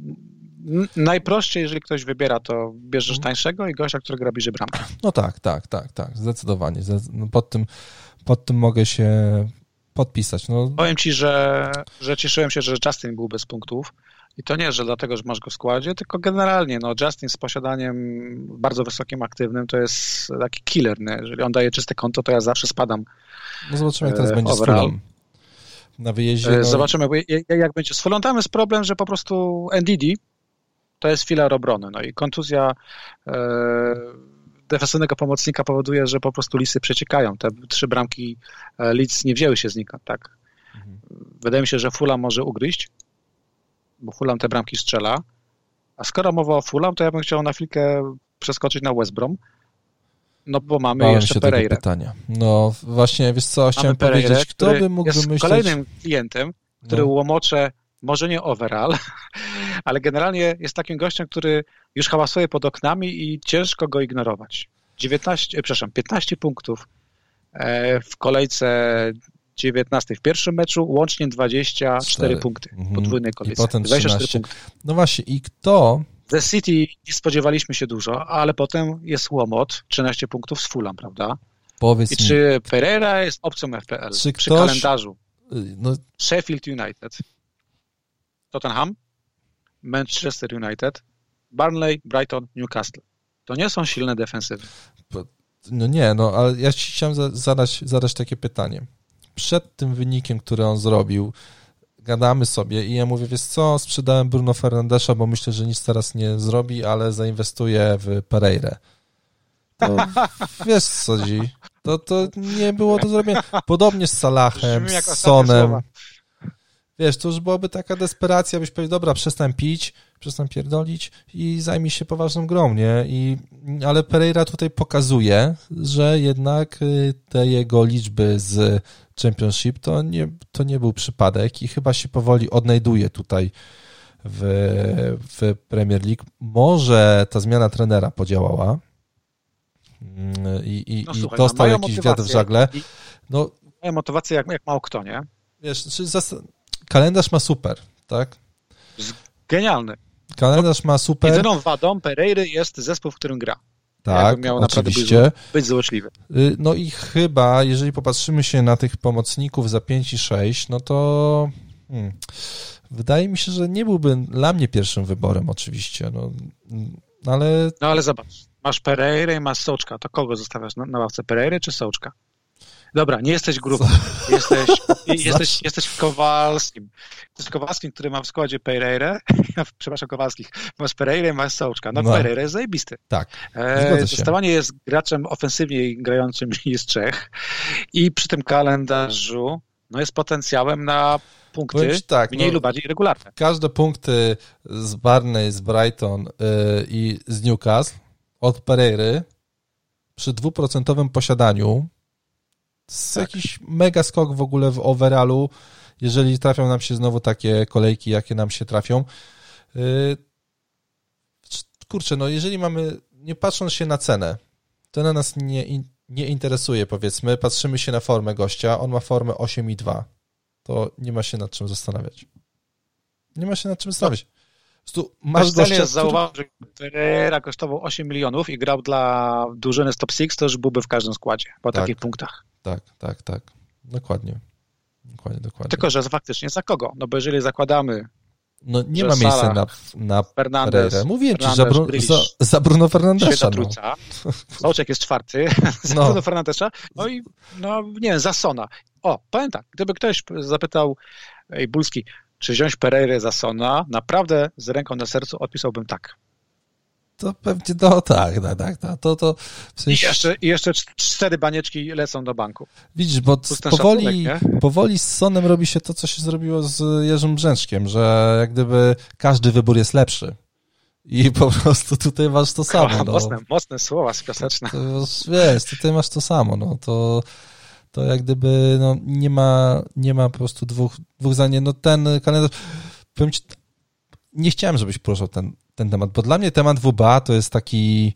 najprościej, jeżeli ktoś wybiera, to bierzesz mhm. tańszego i gościa, który gra bliżej bramki. No tak, tak, tak, tak, zdecydowanie. No pod, tym, pod tym mogę się podpisać. No. Powiem ci, że, że cieszyłem się, że Justin był bez punktów. I to nie, że dlatego, że masz go w składzie, tylko generalnie, no Justin z posiadaniem bardzo wysokim aktywnym to jest taki killer, nie? Jeżeli on daje czyste konto, to ja zawsze spadam. No zobaczymy, jak teraz e, będzie overall. z Fulham. Na wyjeździe. E, no... Zobaczymy, jak, jak będzie z Fulham. Jest problem, że po prostu NDD to jest filar obrony, no i kontuzja e, defensywnego pomocnika powoduje, że po prostu lisy przeciekają. Te trzy bramki e, Leeds nie wzięły się znikąd, tak. Mhm. Wydaje mi się, że Fulham może ugryźć, bo Fulham te bramki strzela. A skoro mowa o Fulham, to ja bym chciał na chwilkę przeskoczyć na West Brom. No bo mamy Bałem jeszcze Pereira. pytania. No właśnie, wiesz co, chciałem mamy powiedzieć, kto by mógł jest myśleć... kolejnym klientem, który no. łomocze może nie overall, ale generalnie jest takim gościem, który już hałasuje pod oknami i ciężko go ignorować. 19, przepraszam, 15 punktów e, w kolejce 19 w pierwszym meczu, łącznie 24 4. punkty mhm. podwójnej kolejce. I potem 24 punkty. No właśnie, i kto... The City nie spodziewaliśmy się dużo, ale potem jest Łomot, 13 punktów z Fulham, prawda? Powiedz I czy Pereira jest opcją FPL czy przy ktoś... kalendarzu? Y, no... Sheffield United, Tottenham, Manchester United, Burnley, Brighton, Newcastle. To nie są silne defensywy. No nie, no ale ja ci chciałem zadać, zadać takie pytanie przed tym wynikiem, który on zrobił, gadamy sobie i ja mówię, wiesz co, sprzedałem Bruno Fernandesza, bo myślę, że nic teraz nie zrobi, ale zainwestuję w Pereirę. To, wiesz co dzi? To, to nie było do zrobienia. Podobnie z Salahem, z Sonem. Wiesz, to już byłaby taka desperacja, byś powiedział, dobra, przestań pić, przestań pierdolić i zajmij się poważną grą, nie? I, ale Pereira tutaj pokazuje, że jednak y, te jego liczby z Championship to nie, to nie był przypadek i chyba się powoli odnajduje tutaj w, w Premier League. Może ta zmiana trenera podziałała mm, i, i, no, i słuchaj, dostał jakiś wiatr w żagle. No, mają motywację jak, jak mało kto, nie? Wiesz, kalendarz ma super, tak? Genialny. Kalendarz ma super. Jedyną wadą Pereiry jest zespół, w którym gra. Tak, miał oczywiście. Być, być złośliwy. Y, no i chyba, jeżeli popatrzymy się na tych pomocników za 5 i 6, no to hmm, wydaje mi się, że nie byłby dla mnie pierwszym wyborem oczywiście, no, ale... No ale zobacz, masz Pereira i masz Soczka, to kogo zostawiasz na, na ławce, Pereira czy Soczka? Dobra, nie jesteś grupą. Jesteś, jesteś, jesteś Kowalskim. Jesteś Kowalskim, który ma w składzie Pereira, przepraszam, Kowalskich, masz Pereira i masz Sołczka. No, no. Pereira jest zajebisty. Tak, e, Zostawanie jest graczem ofensywnie grającym z Czech i przy tym kalendarzu no jest potencjałem na punkty tak, mniej no, lub bardziej regularne. Każde punkty z Barney, z Brighton yy, i z Newcastle od Pereiry przy dwuprocentowym posiadaniu jest tak. jakiś mega skok w ogóle w overallu, jeżeli trafią nam się znowu takie kolejki, jakie nam się trafią. Y, kurczę, no jeżeli mamy, nie patrząc się na cenę, to na nas nie, nie interesuje, powiedzmy, patrzymy się na formę gościa, on ma formę 8,2, to nie ma się nad czym zastanawiać. Nie ma się nad czym zastanawiać. Tu masz gościa, który... zauważył, że Pereira kosztował 8 milionów i grał dla drużyny z top 6, to już byłby w każdym składzie, po tak. takich punktach tak, tak, tak. Dokładnie. Dokładnie, dokładnie. Tylko, że faktycznie za kogo? No bo jeżeli zakładamy. No nie ma miejsca na, na Fernandez, Mówię ci, za, Bru, za, za Bruno Fernandesza. No. Soczek jest czwarty, za no. Bruno Fernandesza. No i, no nie wiem, za Sona. O, powiem tak, gdyby ktoś zapytał, ej, Bulski, czy wziąć Pereira za Sona, naprawdę z ręką na sercu odpisałbym tak to pewnie, no tak, tak, tak, tak. To, to w sensie... I, jeszcze, I jeszcze cztery banieczki lecą do banku. Widzisz, bo powoli, powoli z Sonem robi się to, co się zrobiło z Jerzym Brzęczkiem, że jak gdyby każdy wybór jest lepszy. I po prostu tutaj masz to samo. No. Mocne, mocne słowa pioseczne. Wiesz, tutaj masz to samo, no to to jak gdyby no, nie ma nie ma po prostu dwóch, dwóch zdań. No ten kalendarz, powiem ci, nie chciałem, żebyś poruszał ten, ten temat, bo dla mnie temat WBA to jest taki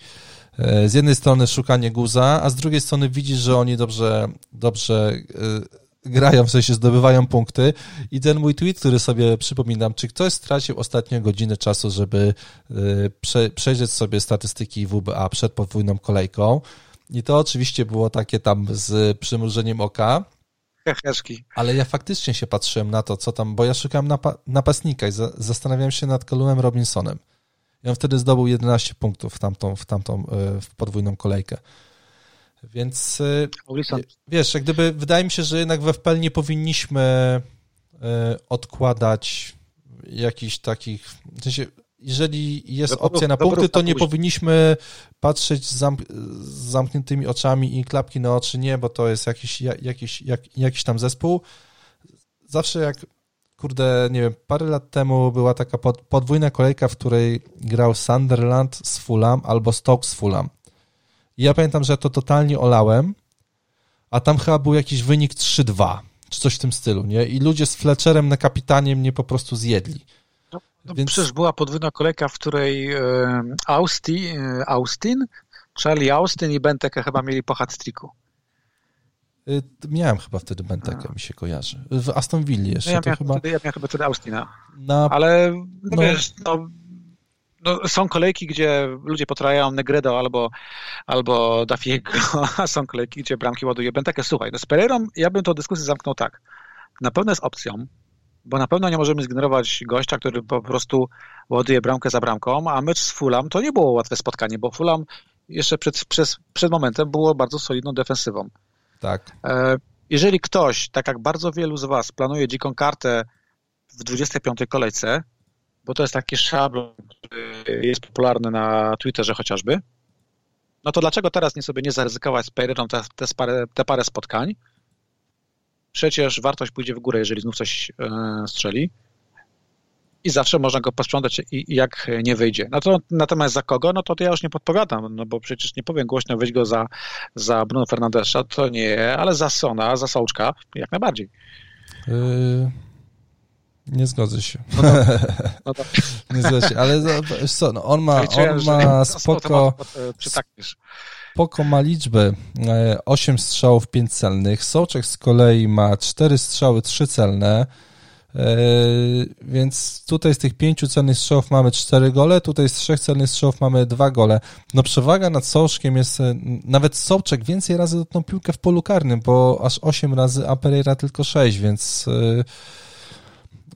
e, z jednej strony szukanie guza, a z drugiej strony widzisz, że oni dobrze, dobrze e, grają, w sensie zdobywają punkty i ten mój tweet, który sobie przypominam, czy ktoś stracił ostatnio godzinę czasu, żeby prze, przejrzeć sobie statystyki WBA przed podwójną kolejką i to oczywiście było takie tam z przymrużeniem oka, Heheszki. ale ja faktycznie się patrzyłem na to, co tam, bo ja szukałem napa napastnika i za, zastanawiałem się nad Callumem Robinsonem. I on wtedy zdobył 11 punktów w tamtą, w tamtą y, w podwójną kolejkę. Więc y, wiesz, jak gdyby wydaje mi się, że jednak w FPL nie powinniśmy y, odkładać jakichś takich, w sensie, jeżeli jest opcja na punkty, to nie powinniśmy patrzeć z, zamk z, zamkniętymi oczami i klapki na oczy, nie, bo to jest jakiś, jakiś, jak, jakiś tam zespół. Zawsze jak, kurde, nie wiem, parę lat temu była taka pod, podwójna kolejka, w której grał Sunderland z Fulham albo Stoke z Fulham. I ja pamiętam, że to totalnie olałem, a tam chyba był jakiś wynik 3-2, czy coś w tym stylu, nie? I ludzie z Fletcherem na kapitanie mnie po prostu zjedli. No, Więc... Przecież była podwójna kolejka, w której e, Austin, e, Austin, Charlie Austin i Benteke chyba mieli po hat-tricku. Y, miałem chyba wtedy Bentekę, mi się kojarzy. W Aston Villa jeszcze. No ja, miałem chyba... wtedy, ja miałem chyba wtedy Austina. Na... Ale no, no... wiesz, no, no, są kolejki, gdzie ludzie potrajają Negredo albo, albo Dafiego, a są kolejki, gdzie bramki ładuje Bentekę. Słuchaj, no z Pereirą ja bym tę dyskusję zamknął tak. Na pewno jest opcją, bo na pewno nie możemy zgenerować gościa, który po prostu ładuje bramkę za bramką, a mecz z Fulham to nie było łatwe spotkanie, bo Fulham jeszcze przed, przed, przed momentem było bardzo solidną defensywą. Tak. E, jeżeli ktoś, tak jak bardzo wielu z Was, planuje dziką kartę w 25 kolejce, bo to jest taki szablon, który jest popularny na Twitterze chociażby, no to dlaczego teraz nie sobie nie zaryzykować z Pereirą te, te, te parę spotkań? Przecież wartość pójdzie w górę, jeżeli znów coś e, strzeli i zawsze można go posprzątać i, i jak nie wyjdzie. No to, natomiast za kogo? No to, to ja już nie podpowiadam, no bo przecież nie powiem głośno wyjść go za, za Bruno Fernandesza, to nie, ale za Sona, za Sołczka, jak najbardziej. Yy, nie zgodzę się. No no nie zgodzę się, ale co, no on ma, on ma spoko, spoko ma liczbę 8 e, strzałów, 5 celnych. Sołczek z kolei ma 4 strzały, 3 celne. E, więc tutaj z tych pięciu celnych strzałów mamy cztery gole, tutaj z trzech celnych strzałów mamy dwa gole. No przewaga nad Sołczkiem jest, e, nawet Sołczek więcej razy dotknął piłkę w polu karnym, bo aż osiem razy, a Pereira tylko sześć, więc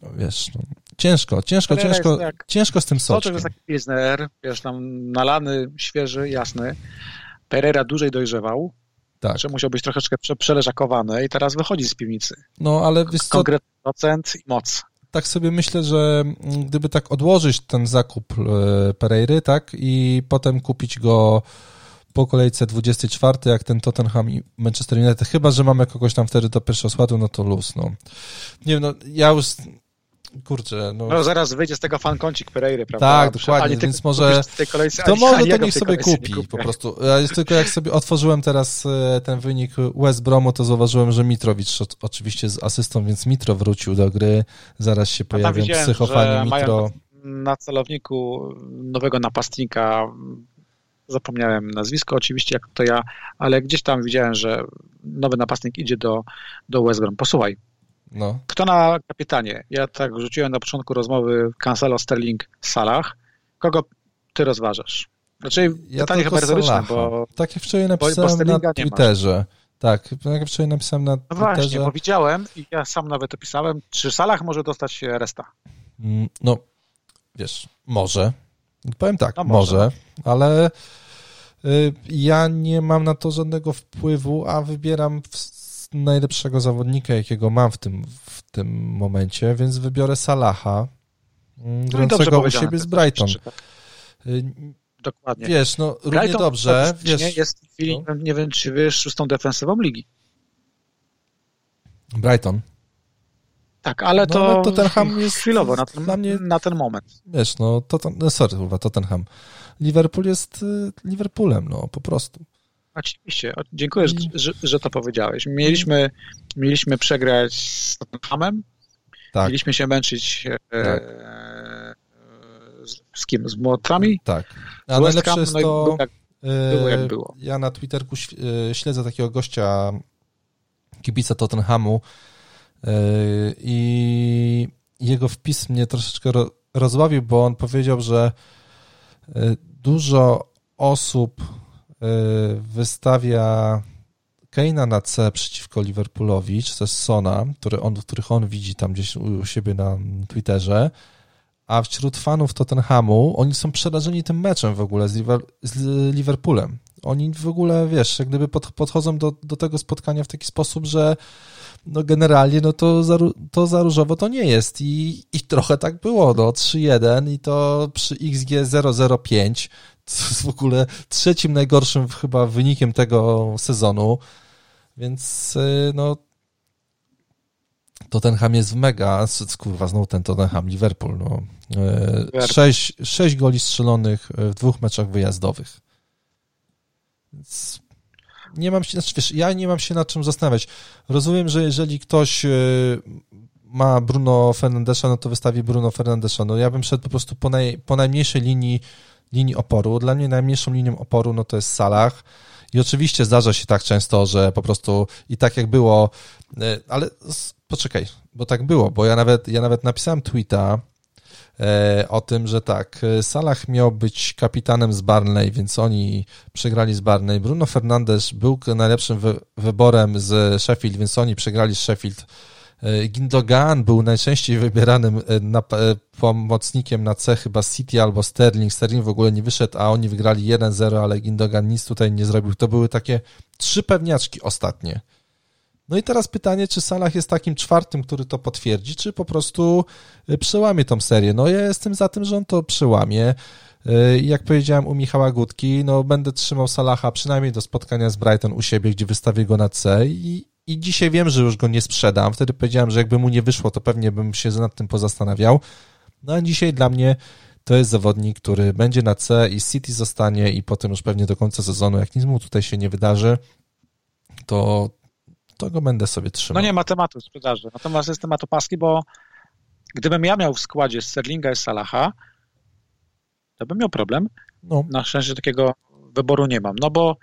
no wiesz, no, ciężko, ciężko, ciężko, jak, ciężko z tym soczkiem. Soczek jest taki Pilsner, wiesz, tam nalany, świeży, jasny. Pereira dłużej dojrzewał, tak. że musiał być troszeczkę przeleżakowany i teraz wychodzi z piwnicy. No, ale wiesz co... Konkretny procent i moc. Tak sobie myślę, że gdyby tak odłożyć ten zakup e, Pereiry, tak, i potem kupić go po kolejce 24, jak ten Tottenham i Manchester United, chyba, że mamy kogoś tam wtedy do pierwszego składu, no to luz, no. Nie wiem, no, ja już kurczę, no... no zaraz wyjdzie z tego fankącik Pereiry, prawda? Tak, dokładnie, więc może kolejce, to może to niech sobie kupi po prostu. Ja jest tylko jak sobie otworzyłem teraz e, ten wynik West Bromu, to zauważyłem, że Mitrowicz oczywiście z asystą, więc Mitro wrócił do gry, zaraz się pojawią psychofani Mitro. na celowniku nowego napastnika zapomniałem nazwisko oczywiście, jak to ja, ale gdzieś tam widziałem, że nowy napastnik idzie do, do West Brom. Posłuchaj, no. Kto na kapitanie? Ja tak rzuciłem na początku rozmowy Cancelo, Sterling, Salah. Kogo ty rozważasz? Znaczy, ja pytanie chyba retoryczne, bo... Tak jak wczoraj napisałem bo, bo na Twitterze. Tak, tak jak wczoraj napisałem na no Twitterze. Właśnie, bo widziałem i ja sam nawet opisałem, czy Salah może dostać resta? Mm, no, wiesz, może. Powiem tak, no może. może, ale y, ja nie mam na to żadnego wpływu, a wybieram w najlepszego zawodnika, jakiego mam w tym, w tym momencie, więc wybiorę Salaha, mm, no grającego u siebie z Brighton. Tak. Y, Dokładnie. Wiesz, no równie Brighton dobrze. Wiesz, jest w chwili, no. nie wiem, czy wiesz, szóstą defensywą ligi. Brighton. Tak, ale no, to Tottenham jest chwilowo, na ten, mnie, na ten moment. Wiesz, no, to, no sorry, chyba Tottenham. Liverpool jest y, Liverpoolem, no, po prostu. Oczywiście, dziękuję, że, że, że, to powiedziałeś. Mieliśmy, mieliśmy przegrać z Tottenhamem, tak. mieliśmy się męczyć e, tak. z, z, kim? Z młotkami? Tak. A z najlepsze jest no to, było jak, było jak było. Ja na Twitterku e, śledzę takiego gościa, kibica Tottenhamu i jego wpis mnie troszeczkę rozbawił, bo on powiedział, że dużo osób wystawia Keina na C przeciwko Liverpoolowi, czy też Sona, który on, których on widzi tam gdzieś u siebie na Twitterze, a wśród fanów Tottenhamu oni są przerażeni tym meczem w ogóle z, z Liverpoolem. Oni w ogóle, wiesz, jak gdyby pod, podchodzą do, do tego spotkania w taki sposób, że no generalnie no to za, to za różowo to nie jest. I, i trochę tak było, no 3-1 i to przy XG 005 co jest w ogóle trzecim najgorszym chyba wynikiem tego sezonu. Więc y, no Tottenham jest w mega, kurwa, znowu ten Tottenham, Liverpool, no. Y, sześć, sześć goli strzelonych w dwóch meczach wyjazdowych. Więc nie mam się, znaczy wiesz, ja nie mam się nad czym zastanawiać. Rozumiem, że jeżeli ktoś y, ma Bruno Fernandesza, no to wystawi Bruno Fernandesza. No ja bym szedł po prostu po, naj, po najmniejszej linii, linii oporu. Dla mnie najmniejszą linią oporu, no to jest Salah. I oczywiście zdarza się tak często, że po prostu i tak jak było, e, ale poczekaj, bo tak było, bo ja nawet, ja nawet napisałem tweeta e, o tym, że tak, e, Salah miał być kapitanem z Barney, więc oni przegrali z Barney. Bruno Fernandes był najlepszym wy wyborem z Sheffield, więc oni przegrali z Sheffield Gindogan był najczęściej wybieranym e, na, e, pomocnikiem na C chyba City albo Sterling. Sterling w ogóle nie wyszedł, a oni wygrali 1-0, ale Gindogan nic tutaj nie zrobił. To były takie trzy pewniaczki ostatnie. No i teraz pytanie, czy Salah jest takim czwartym, który to potwierdzi, czy po prostu przełamie tą serię. No ja jestem za tym, że on to przełamie. Jak powiedziałem u Michała Gutki, no będę trzymał Salaha przynajmniej do spotkania z Brighton u siebie, gdzie wystawię go na C i, i dzisiaj wiem, że już go nie sprzedam. Wtedy powiedziałem, że jakby mu nie wyszło, to pewnie bym się nad tym pozastanawiał. No a dzisiaj dla mnie to jest zawodnik, który będzie na C i City zostanie i potem już pewnie do końca sezonu, jak nic mu tutaj się nie wydarzy, to, to go będę sobie trzymał. No nie ma tematu sprzedaży. Natomiast jest temat opaski, bo gdybym ja miał w składzie Sterlinga i Salaha, to bym miał problem. No. Na szczęście takiego wyboru nie mam. No bo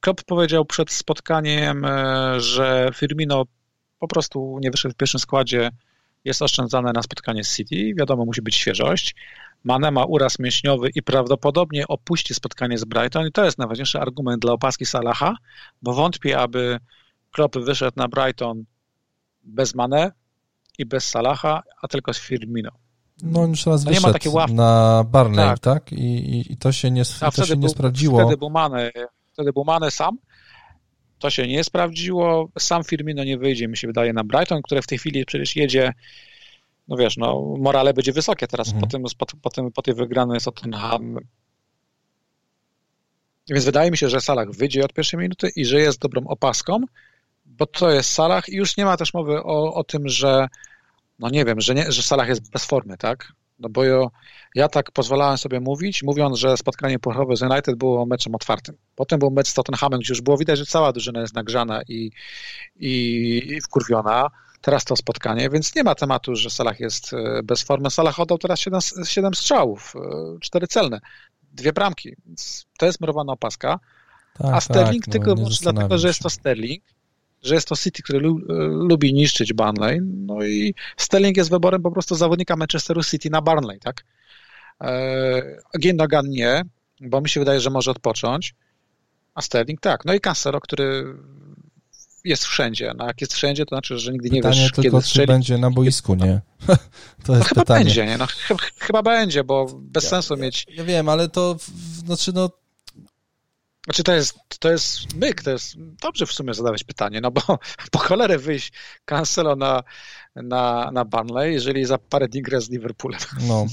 Klopp powiedział przed spotkaniem, e, że Firmino po prostu nie wyszedł w pierwszym składzie, jest oszczędzane na spotkanie z City, wiadomo, musi być świeżość. Mane ma uraz mięśniowy i prawdopodobnie opuści spotkanie z Brighton i to jest najważniejszy argument dla opaski Salaha, bo wątpię, aby Klopp wyszedł na Brighton bez Mane i bez Salaha, a tylko z Firmino. No już raz no wyszedł na Barney, tak? tak? I, i, I, to się nie, to się nie był, sprawdziło. Wtedy był Mane wtedy był Mane sam. To się nie sprawdziło. Sam Firmino nie wyjdzie, mi się wydaje, na Brighton, które w tej chwili przecież jedzie no wiesz, no morale będzie wysokie teraz mhm. po, tym, po, po, tym, po tej wygranej z Tottenham. Więc wydaje mi się, że Salah wyjdzie od pierwszej minuty i że jest dobrą opaską, bo to jest Salah i już nie ma też mowy o, o tym, że no nie wiem, że, nie, że Salah jest bez formy, tak? No bo ja, ja tak pozwalałem sobie mówić, mówiąc, że spotkanie pochowe z United było meczem otwartym. Potem był mecz z Tottenhamem, gdzie już było widać, że cała drużyna jest nagrzana i, i, i wkurwiona. Teraz to spotkanie, więc nie ma tematu, że Salah jest e, bez formy. Salah oddał teraz 7, 7 strzałów, 4 e, celne, dwie bramki. Więc to jest murowana opaska. Tak, a Sterling tak, tylko no, dlatego, że jest to Sterling że jest to City, który lu lubi niszczyć Burnley, no i Sterling jest wyborem po prostu zawodnika Manchesteru City na Burnley, tak? E, Gindogan nie, bo mi się wydaje, że może odpocząć, a Sterling tak. No i Cancelo, który jest wszędzie. No jak jest wszędzie, to znaczy, że nigdy pytanie nie wiesz, tylko, kiedy strzeli. będzie na boisku, nie? to jest no, chyba pytanie. będzie, nie? No, ch chyba będzie, bo bez ja, sensu mieć... Ja wiem, ale to, znaczy no znaczy to jest, to jest myk, to jest dobrze w sumie zadawać pytanie, no bo po cholerę wyjść Cancelo na, na, na Burnley, jeżeli za parę dni gra z Liverpoolem. No,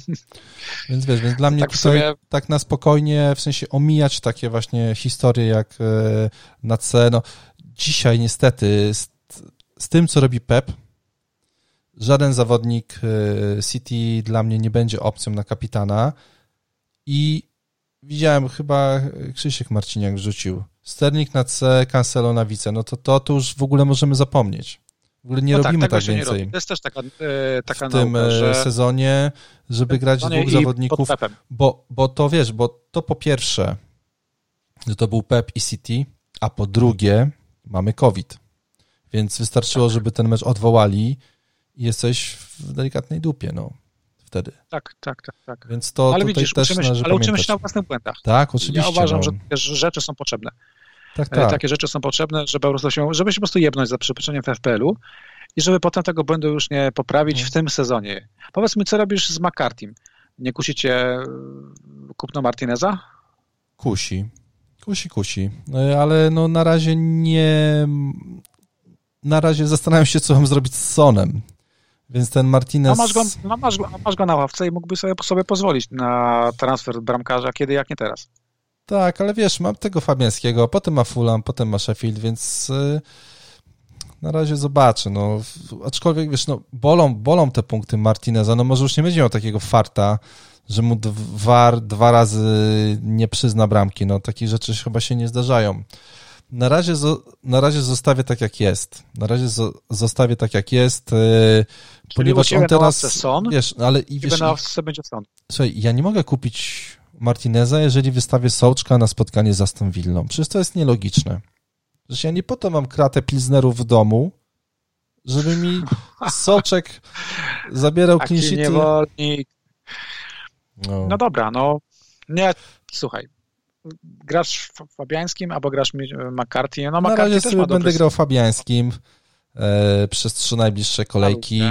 więc wiesz, więc dla mnie tak, sumie... tak na spokojnie, w sensie omijać takie właśnie historie jak e, na C, no dzisiaj niestety z, z tym, co robi Pep, żaden zawodnik e, City dla mnie nie będzie opcją na kapitana i widziałem, chyba Krzysiek Marciniak wrzucił. Sternik na C, Cancelo na wice. No to, to, to już w ogóle możemy zapomnieć. W ogóle nie no tak, robimy tak, tak więcej. To jest też taka, e, taka w tym nauka, że... sezonie, żeby grać dwóch zawodników. Bo, bo to wiesz, bo to po pierwsze, że to był Pep i City, a po drugie mamy COVID. Więc wystarczyło, tak. żeby ten mecz odwołali i jesteś w delikatnej dupie, no. Wtedy. Tak, tak, tak. tak. Więc to ale widzisz, też uczymy się, Ale pamiętać. uczymy się na własnych błędach. Tak, oczywiście. Ja uważam, no. że rzeczy są potrzebne. Tak, e, tak. Takie rzeczy są potrzebne, żeby po prostu się, żeby się po prostu jebnąć za przeproszeniem w FPL-u i żeby potem tego błędu już nie poprawić hmm. w tym sezonie. Powiedz mi, co robisz z McCartym? Nie kusi cię e, kupno Martineza? Kusi. Kusi, kusi. E, ale no na razie nie... Na razie zastanawiam się, co mam zrobić z Sonem. Więc ten Martinez... No masz, go, no masz, go, masz go na ławce i mógłby sobie, sobie pozwolić na transfer bramkarza, kiedy jak nie teraz. Tak, ale wiesz, mam tego Fabiańskiego, potem ma Fulham, potem ma Sheffield, więc yy, na razie zobaczę. No, aczkolwiek, wiesz, no, bolą, bolą te punkty Martineza, no może już nie będzie miał takiego farta, że mu dwa, dwa razy nie przyzna bramki. No, takie rzeczy chyba się nie zdarzają. Na razie, na razie zostawię tak, jak jest. Na razie zostawię tak, jak jest, yy, ponieważ on teraz... Son, wiesz, ale i wiesz... Na będzie Son. Słuchaj, ja nie mogę kupić Martineza, jeżeli wystawię Sołczka na spotkanie z Aston Villą. Przecież to jest nielogiczne. Że ja nie po to mam kratę pilznerów w domu, żeby mi Soczek zabierał niewolnik. No. no dobra, no nie, słuchaj, grasz Fabiańskim albo grasz McCarthy. No, Na razie sobie będę grał Fabiańskim e, przez trzy najbliższe kolejki.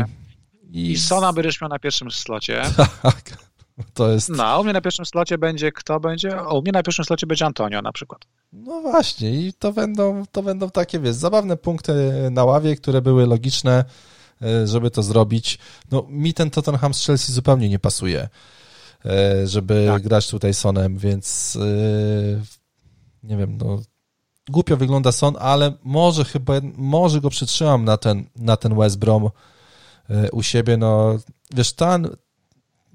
I... I Sona będziesz miał na pierwszym slocie. Tak. To jest... No, u mnie na pierwszym slocie będzie, kto będzie? O, u mnie na pierwszym slocie będzie Antonio na przykład. No właśnie i to będą, to będą takie, wiesz, zabawne punkty na ławie, które były logiczne, e, żeby to zrobić. No mi ten Tottenham z Chelsea zupełnie nie pasuje, e, żeby tak. grać tutaj Sonem, więc e, nie wiem, no głupio wygląda Son, ale może chyba, może go przytrzymam na ten, na ten West Brom u siebie, no wiesz, ten,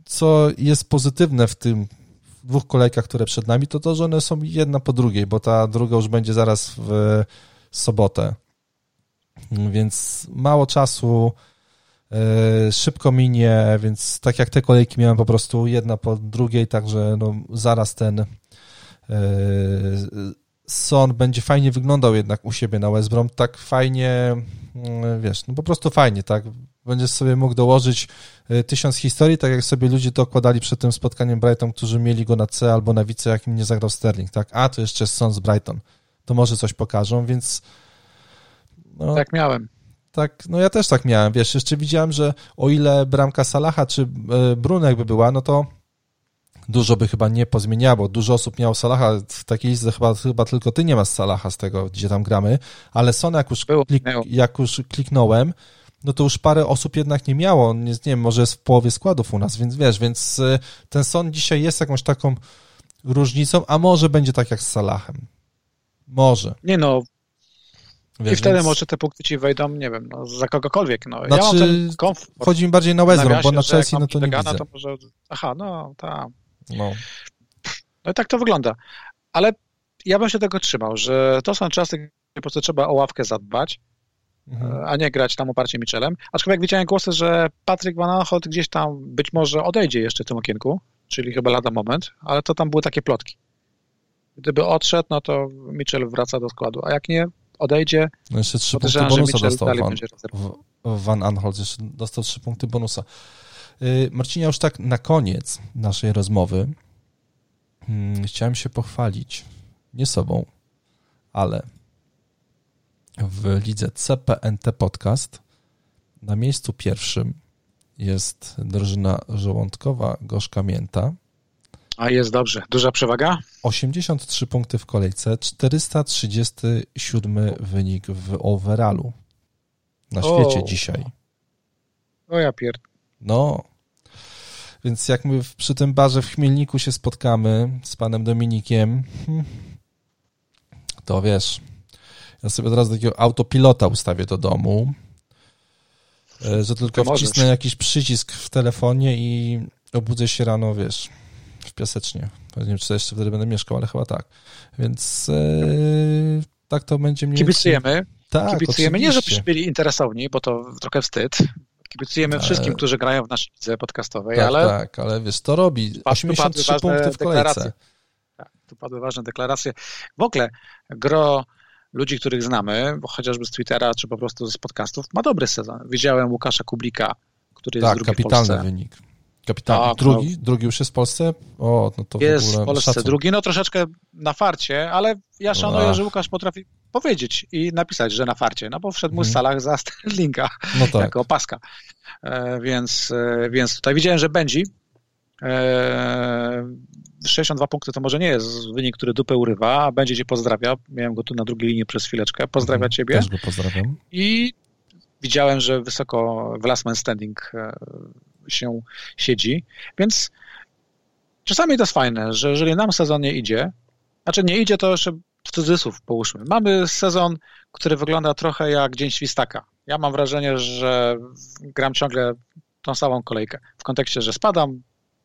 co jest pozytywne w tym dwóch kolejkach, które przed nami, to to, że one są jedna po drugiej, bo ta druga już będzie zaraz w sobotę. Więc mało czasu, e, szybko minie, więc tak jak te kolejki miałem po prostu jedna po drugiej, także no zaraz ten e, Son będzie fajnie wyglądał jednak u siebie na West Brom, tak fajnie, mm, wiesz, no po prostu fajnie, tak, będziesz sobie mógł dołożyć y, tysiąc historii, tak jak sobie ludzie dokładali przed tym spotkaniem Brighton, którzy mieli go na C albo na wice, jak im nie zagrał Sterling, tak? A, to jeszcze jest Son z Brighton. To może coś pokażą, więc... No, tak miałem. Tak, no ja też tak miałem, wiesz, jeszcze widziałem, że o ile bramka Salaha czy y, Brunek by była, no to dużo by chyba nie pozmieniało. Dużo osób miało Salaha w takiej liście, chyba, chyba tylko ty nie masz Salaha z tego, gdzie tam gramy, ale Son jak już, klik, jak już kliknąłem, no to już parę osób jednak nie miało. On jest, nie wiem, może jest w połowie składów u nas, więc wiesz, więc y, ten Son dzisiaj jest jakąś taką różnicą, a może będzie tak jak z Salahem. Może. Nie no. Wiesz, I wtedy więc... może te punkty ci wejdą, nie wiem, no, za kogokolwiek. No. Znaczy, ja mam ten komfort. Chodzi mi bardziej na West bo na Chelsea no to nie widzę. To może... Aha, no, tak. No. no i tak to wygląda. Ale ja bym się tego trzymał, że to są czasy, gdzie po prostu trzeba o ławkę zadbać, mhm. a nie grać tam oparcie Michelem. Aczkolwiek widziałem głosy, że Patryk Van Aanholt gdzieś tam być może odejdzie jeszcze w tym okienku, czyli chyba lada moment, ale to tam były takie plotki. Gdyby odszedł, no to Michel wraca do składu, a jak nie odejdzie, no jeszcze trzy punkty bonusa dostał Van, Van Aanholt, jeszcze dostał trzy punkty bonusa. Y, Marcinia, już tak na koniec naszej rozmowy hmm, chciałem się pochwalić, nie sobą, ale w lidze CPNT Podcast na miejscu pierwszym jest drużyna żołądkowa Gorzka Mięta. A jest dobrze. Duża przewaga? 83 punkty w kolejce, 437 wynik w overallu na świecie o. dzisiaj. O ja pierd... No, więc jak my przy tym barze w Chmielniku się spotkamy z panem Dominikiem, hmm, to wiesz, ja sobie od razu takiego autopilota ustawię do domu, e, że tylko wcisnę jakiś przycisk w telefonie i obudzę się rano, wiesz, w piasecznie. Nie wiem, czy jeszcze wtedy będę mieszkał, ale chyba tak. Więc e, tak to będzie mniej Kibicujemy. Tak, Kibicujemy. Oczywiście. Nie, żebyśmy byli interesowni, bo to trochę wstyd. Kibicujemy ale... wszystkim, którzy grają w naszej lidze podcastowej, tak, ale... Tak, ale wiesz, to robi. 83 punkty w kolejce. Tak, tu padły ważne deklaracje. W ogóle gro ludzi, których znamy, chociażby z Twittera czy po prostu z podcastów, ma dobry sezon. Widziałem Łukasza Kublika, który tak, jest drugi kapitalny w Polsce. wynik. Kapitalny. Tak, drugi? no. Drugi już jest w Polsce? O, no to Jest w ogóle w Polsce szacun. drugi, no troszeczkę na farcie, ale ja szanuję, Ach. że Łukasz potrafi powiedzieć i napisać, że na farcie, no bo wszedł mu Mhm. z salach za Sterlinga No tak. jako opaska. E, więc, e, więc tutaj widziałem, że będzie. E, 62 punkty to może nie jest wynik, który dupę urywa, a będzie cię pozdrawia. Miałem go tu na drugiej linii przez chwileczkę. Pozdrawia Mhm. ciebie. Też go pozdrawiam. I widziałem, że wysoko w last man standing e, się siedzi, więc czasami to jest fajne, że jeżeli nam sezon nie idzie, znaczy nie idzie, to jeszcze w cudzysłów połóżmy. Mamy sezon, który wygląda trochę jak Dzień Świstaka. Ja mam wrażenie, że gram ciągle tą samą kolejkę. W kontekście, że spadam,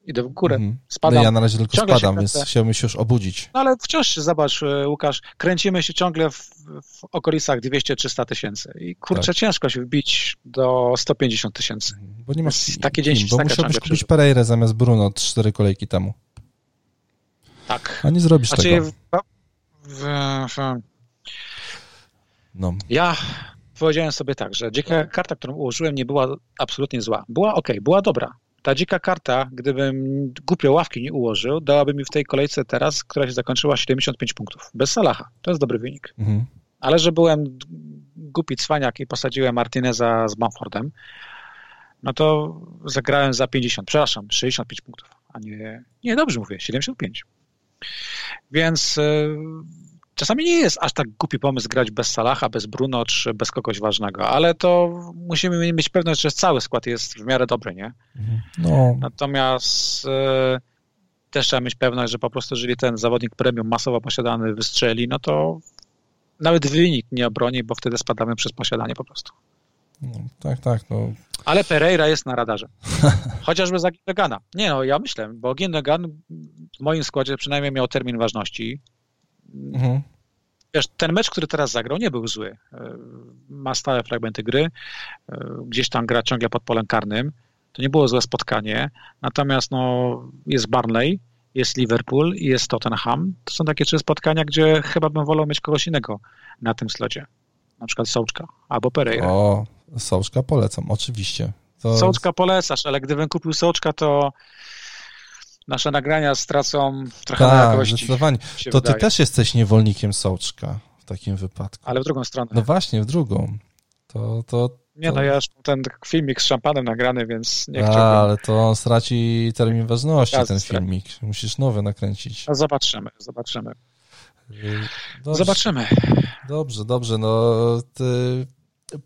idę w górę, Mhm. spadam. No ja na razie tylko Ciągle spadam, więc chciałbym się już obudzić. No ale wciąż się, zobacz, e, Łukasz, kręcimy się ciągle w, w okolicach 200-300 tysięcy i kurczę, Tak. ciężko się wbić do 150 tysięcy. Bo nie masz Jest taki dzień kim, bo musiałbyś kupić. Pereirę zamiast Bruno cztery kolejki temu. Tak. A nie zrobisz Znaczy, tego. w, w, w, No. ja powiedziałem sobie tak, że dzika karta, którą ułożyłem, nie była absolutnie zła. Była ok, była dobra. Ta dzika karta, gdybym głupio ławki nie ułożył, dałaby mi w tej kolejce teraz, która się zakończyła, 75 punktów. Bez Salaha. To jest dobry wynik. Mhm. Ale że byłem głupi cwaniak i posadziłem Martineza z Bamfordem, no to zagrałem za 50, przepraszam, 65 punktów, a nie, nie, dobrze mówię, 75. Więc y, czasami nie jest aż tak głupi pomysł grać bez Salaha, bez Bruno czy bez kogoś ważnego, ale to musimy mieć pewność, że cały skład jest w miarę dobry, nie? Mhm. No, Natomiast e, też trzeba mieć pewność, że po prostu jeżeli ten zawodnik premium masowo posiadany wystrzeli, no to nawet wynik nie obroni, bo wtedy spadamy przez posiadanie po prostu. no, tak, tak, no. Ale Pereira jest na radarze. Chociażby za Ginogana. Nie no, ja myślę, bo Ginogan w moim składzie przynajmniej miał termin ważności. Mhm. Wiesz, ten mecz, który teraz zagrał, nie był zły. E, Ma stałe fragmenty gry, e, gdzieś tam gra ciągle pod polem karnym. To nie było złe spotkanie. Natomiast no, jest Barnley, jest Liverpool i jest Tottenham. To są takie trzy spotkania, gdzie chyba bym wolał mieć kogoś innego na tym slocie. Na przykład Sołczka albo Pereira. O, Sołczka polecam, oczywiście. To... Sołczka polecasz, ale gdybym kupił Sołczka, to nasze nagrania stracą trochę na Tak, jakości. zdecydowanie. To ty wydaje. też jesteś niewolnikiem Sołczka w takim wypadku. Ale w drugą stronę. No właśnie, w drugą. To, to, Nie, no ja już ten filmik z szampanem nagrany, więc nie A, chciałbym. ale to on straci termin ważności, ten straci. filmik. Musisz nowy nakręcić. No zobaczymy, zobaczymy. Dobrze, Zobaczymy. dobrze, dobrze. No, ty,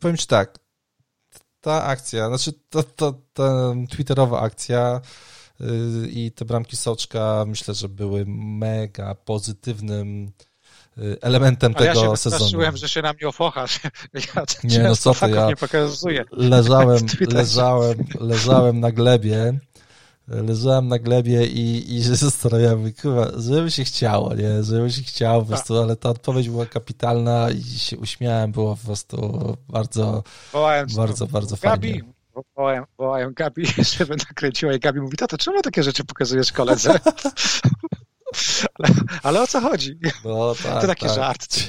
powiem ci tak. Ta akcja, znaczy to, to, ta twitterowa akcja i te bramki Soczka myślę, że były mega pozytywnym yy, elementem Ale ja tego się sezonu. że się na mnie ofochasz. Ja Nie, no co ty, faków ja- nie pokazuję. leżałem, leżałem, leżałem na glebie, leżałem na glebie i, i się zastanawiałem, kurwa, żeby się chciało, nie, żeby się chciało po prostu, ale ta odpowiedź była kapitalna i się uśmiałem, było po prostu bardzo, Wołałem bardzo, bardzo Gabi, fajnie. Wołałem, wołałem Gabi, żeby nakręciła i Gabi mówi, tato, czemu takie rzeczy pokazujesz koledze? ale, ale o co chodzi? No tak, To taki tak. żart.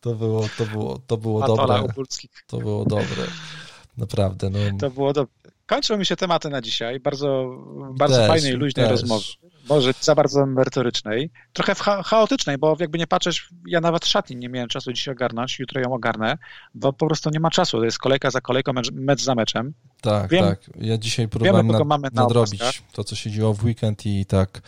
To było, to było, to było dobre, to było dobre, naprawdę, no. To było dobre. Kończą mi się tematy na dzisiaj. Bardzo, bardzo Też, fajnej, luźnej też. rozmowy. Może za bardzo merytorycznej. Trochę cha- chaotycznej, bo jakby nie patrzeć, ja nawet szatni nie miałem czasu dzisiaj ogarnąć, jutro ją ogarnę, bo po prostu nie ma czasu. To jest kolejka za kolejką, mecz, mecz za meczem. Tak, Wiem- tak. Ja dzisiaj próbowałem nad, nadrobić to, co się działo w weekend i tak.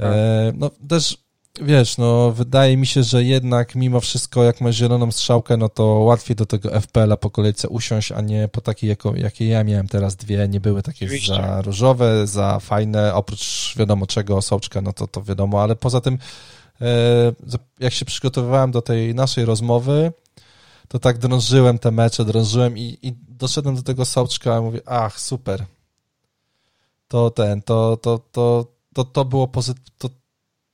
E, no też, wiesz, no wydaje mi się, że jednak mimo wszystko, jak masz zieloną strzałkę, no to łatwiej do tego FPL-a po kolejce usiąść, a nie po takiej, jako, jakie ja miałem teraz dwie, nie były takie Oczywiście. za różowe, za fajne, oprócz wiadomo czego, soczka, no to, to wiadomo, ale poza tym, e, jak się przygotowywałem do tej naszej rozmowy, to tak drążyłem te mecze, drążyłem i, i doszedłem do tego soczka i mówię, ach, super. To ten, to, to, to, to, to było pozytyw,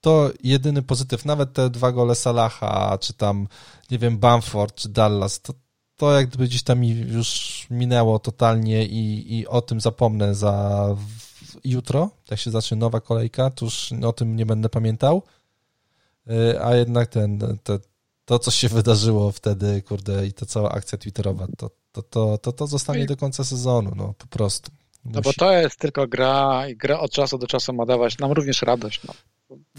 to, jedyny pozytyw, nawet te dwa gole Salaha, czy tam, nie wiem, Bamford, czy Dallas, to, to jak gdyby gdzieś tam mi już minęło totalnie i, i o tym zapomnę za jutro, jak się zacznie nowa kolejka, to już o tym nie będę pamiętał. y, a jednak ten, te, to, co się wydarzyło wtedy, kurde, i ta cała akcja twitterowa, to, to, to, to, to zostanie do końca sezonu, no po prostu. No bo to jest tylko gra i gra od czasu do czasu ma dawać nam również radość. No.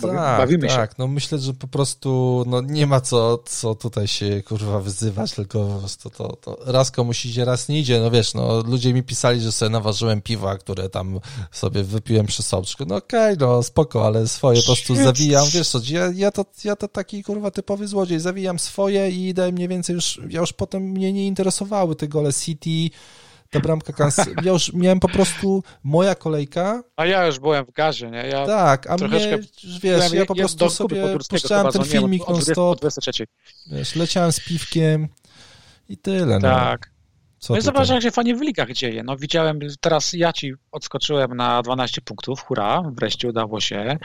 Bawi, tak, bawimy się. Tak, no myślę, że po prostu no nie ma co, co tutaj się kurwa wyzywać, tylko po prostu to, to raz komuś idzie, raz nie idzie. No wiesz, no ludzie mi pisali, że sobie naważyłem piwa, które tam sobie wypiłem przy soczku. No okej, okay, no spoko, ale swoje po prostu zawijam. Wiesz co, ja, ja, to, ja to taki kurwa typowy złodziej, zawijam swoje i daję mniej więcej już, ja już potem mnie nie interesowały te gole City, ta bramka Kansas. Ja już miałem po prostu moja kolejka. A ja już byłem w gazie, nie? Ja tak, a troszeczkę, mnie, wiesz, ja po prostu sobie puszczałem ten filmik non-stop. Wiesz, leciałem z piwkiem i tyle. No. Co no zobacz, jak się fajnie w ligach dzieje. No widziałem, teraz ja ci odskoczyłem na 12 punktów, hura, wreszcie udało się.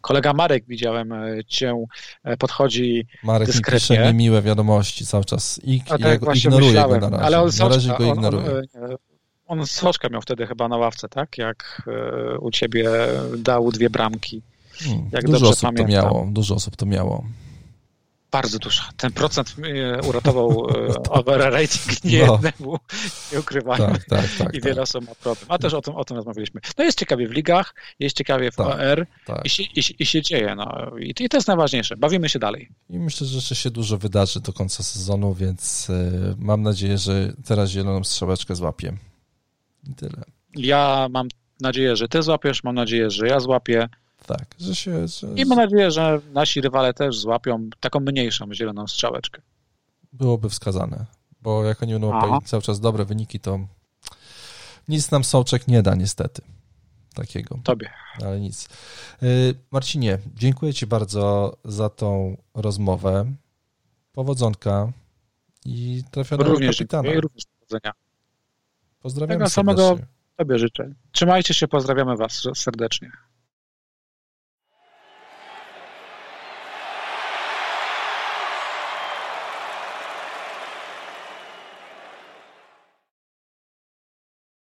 Kolega Marek, widziałem e, cię, e, podchodzi Marek dyskretnie. Marek mi miłe wiadomości cały czas i tak ja go ignoruję go na razie. Ale on, na razie go ignoruję. On, on, on soczka miał wtedy chyba na ławce, tak? Jak e, u ciebie dał dwie bramki. Hmm, jak dużo osób pamiętam. to miało, dużo osób to miało. Bardzo dużo. Ten procent uratował e, over rating nie no. jednemu, nie ukrywajmy. Tak, tak, tak, I wiele tak. osób ma problem. A też o tym, o tym rozmawialiśmy. No jest ciekawie w ligach, jest ciekawie w tak, OR tak. i, się, i, i, się dzieje. No. I, I to jest najważniejsze. Bawimy się dalej. I myślę, że jeszcze się dużo wydarzy do końca sezonu, więc y, mam nadzieję, że teraz zieloną strzałeczkę złapię. I tyle. Ja mam nadzieję, że ty złapiesz, mam nadzieję, że ja złapię. Tak, że się... Że... I mam nadzieję, że nasi rywale też złapią taką mniejszą zieloną strzałeczkę. Byłoby wskazane, bo jak oni będą cały czas dobre wyniki, to nic nam Sołczek nie da niestety. Takiego. Tobie. Ale nic. Y, Marcinie, dziękuję Ci bardzo za tą rozmowę. Powodzonka i trafionego również kapitana. Dziękuję, również powodzenia. Pozdrawiam Tego samego Tobie życzę. Trzymajcie się, pozdrawiamy Was serdecznie.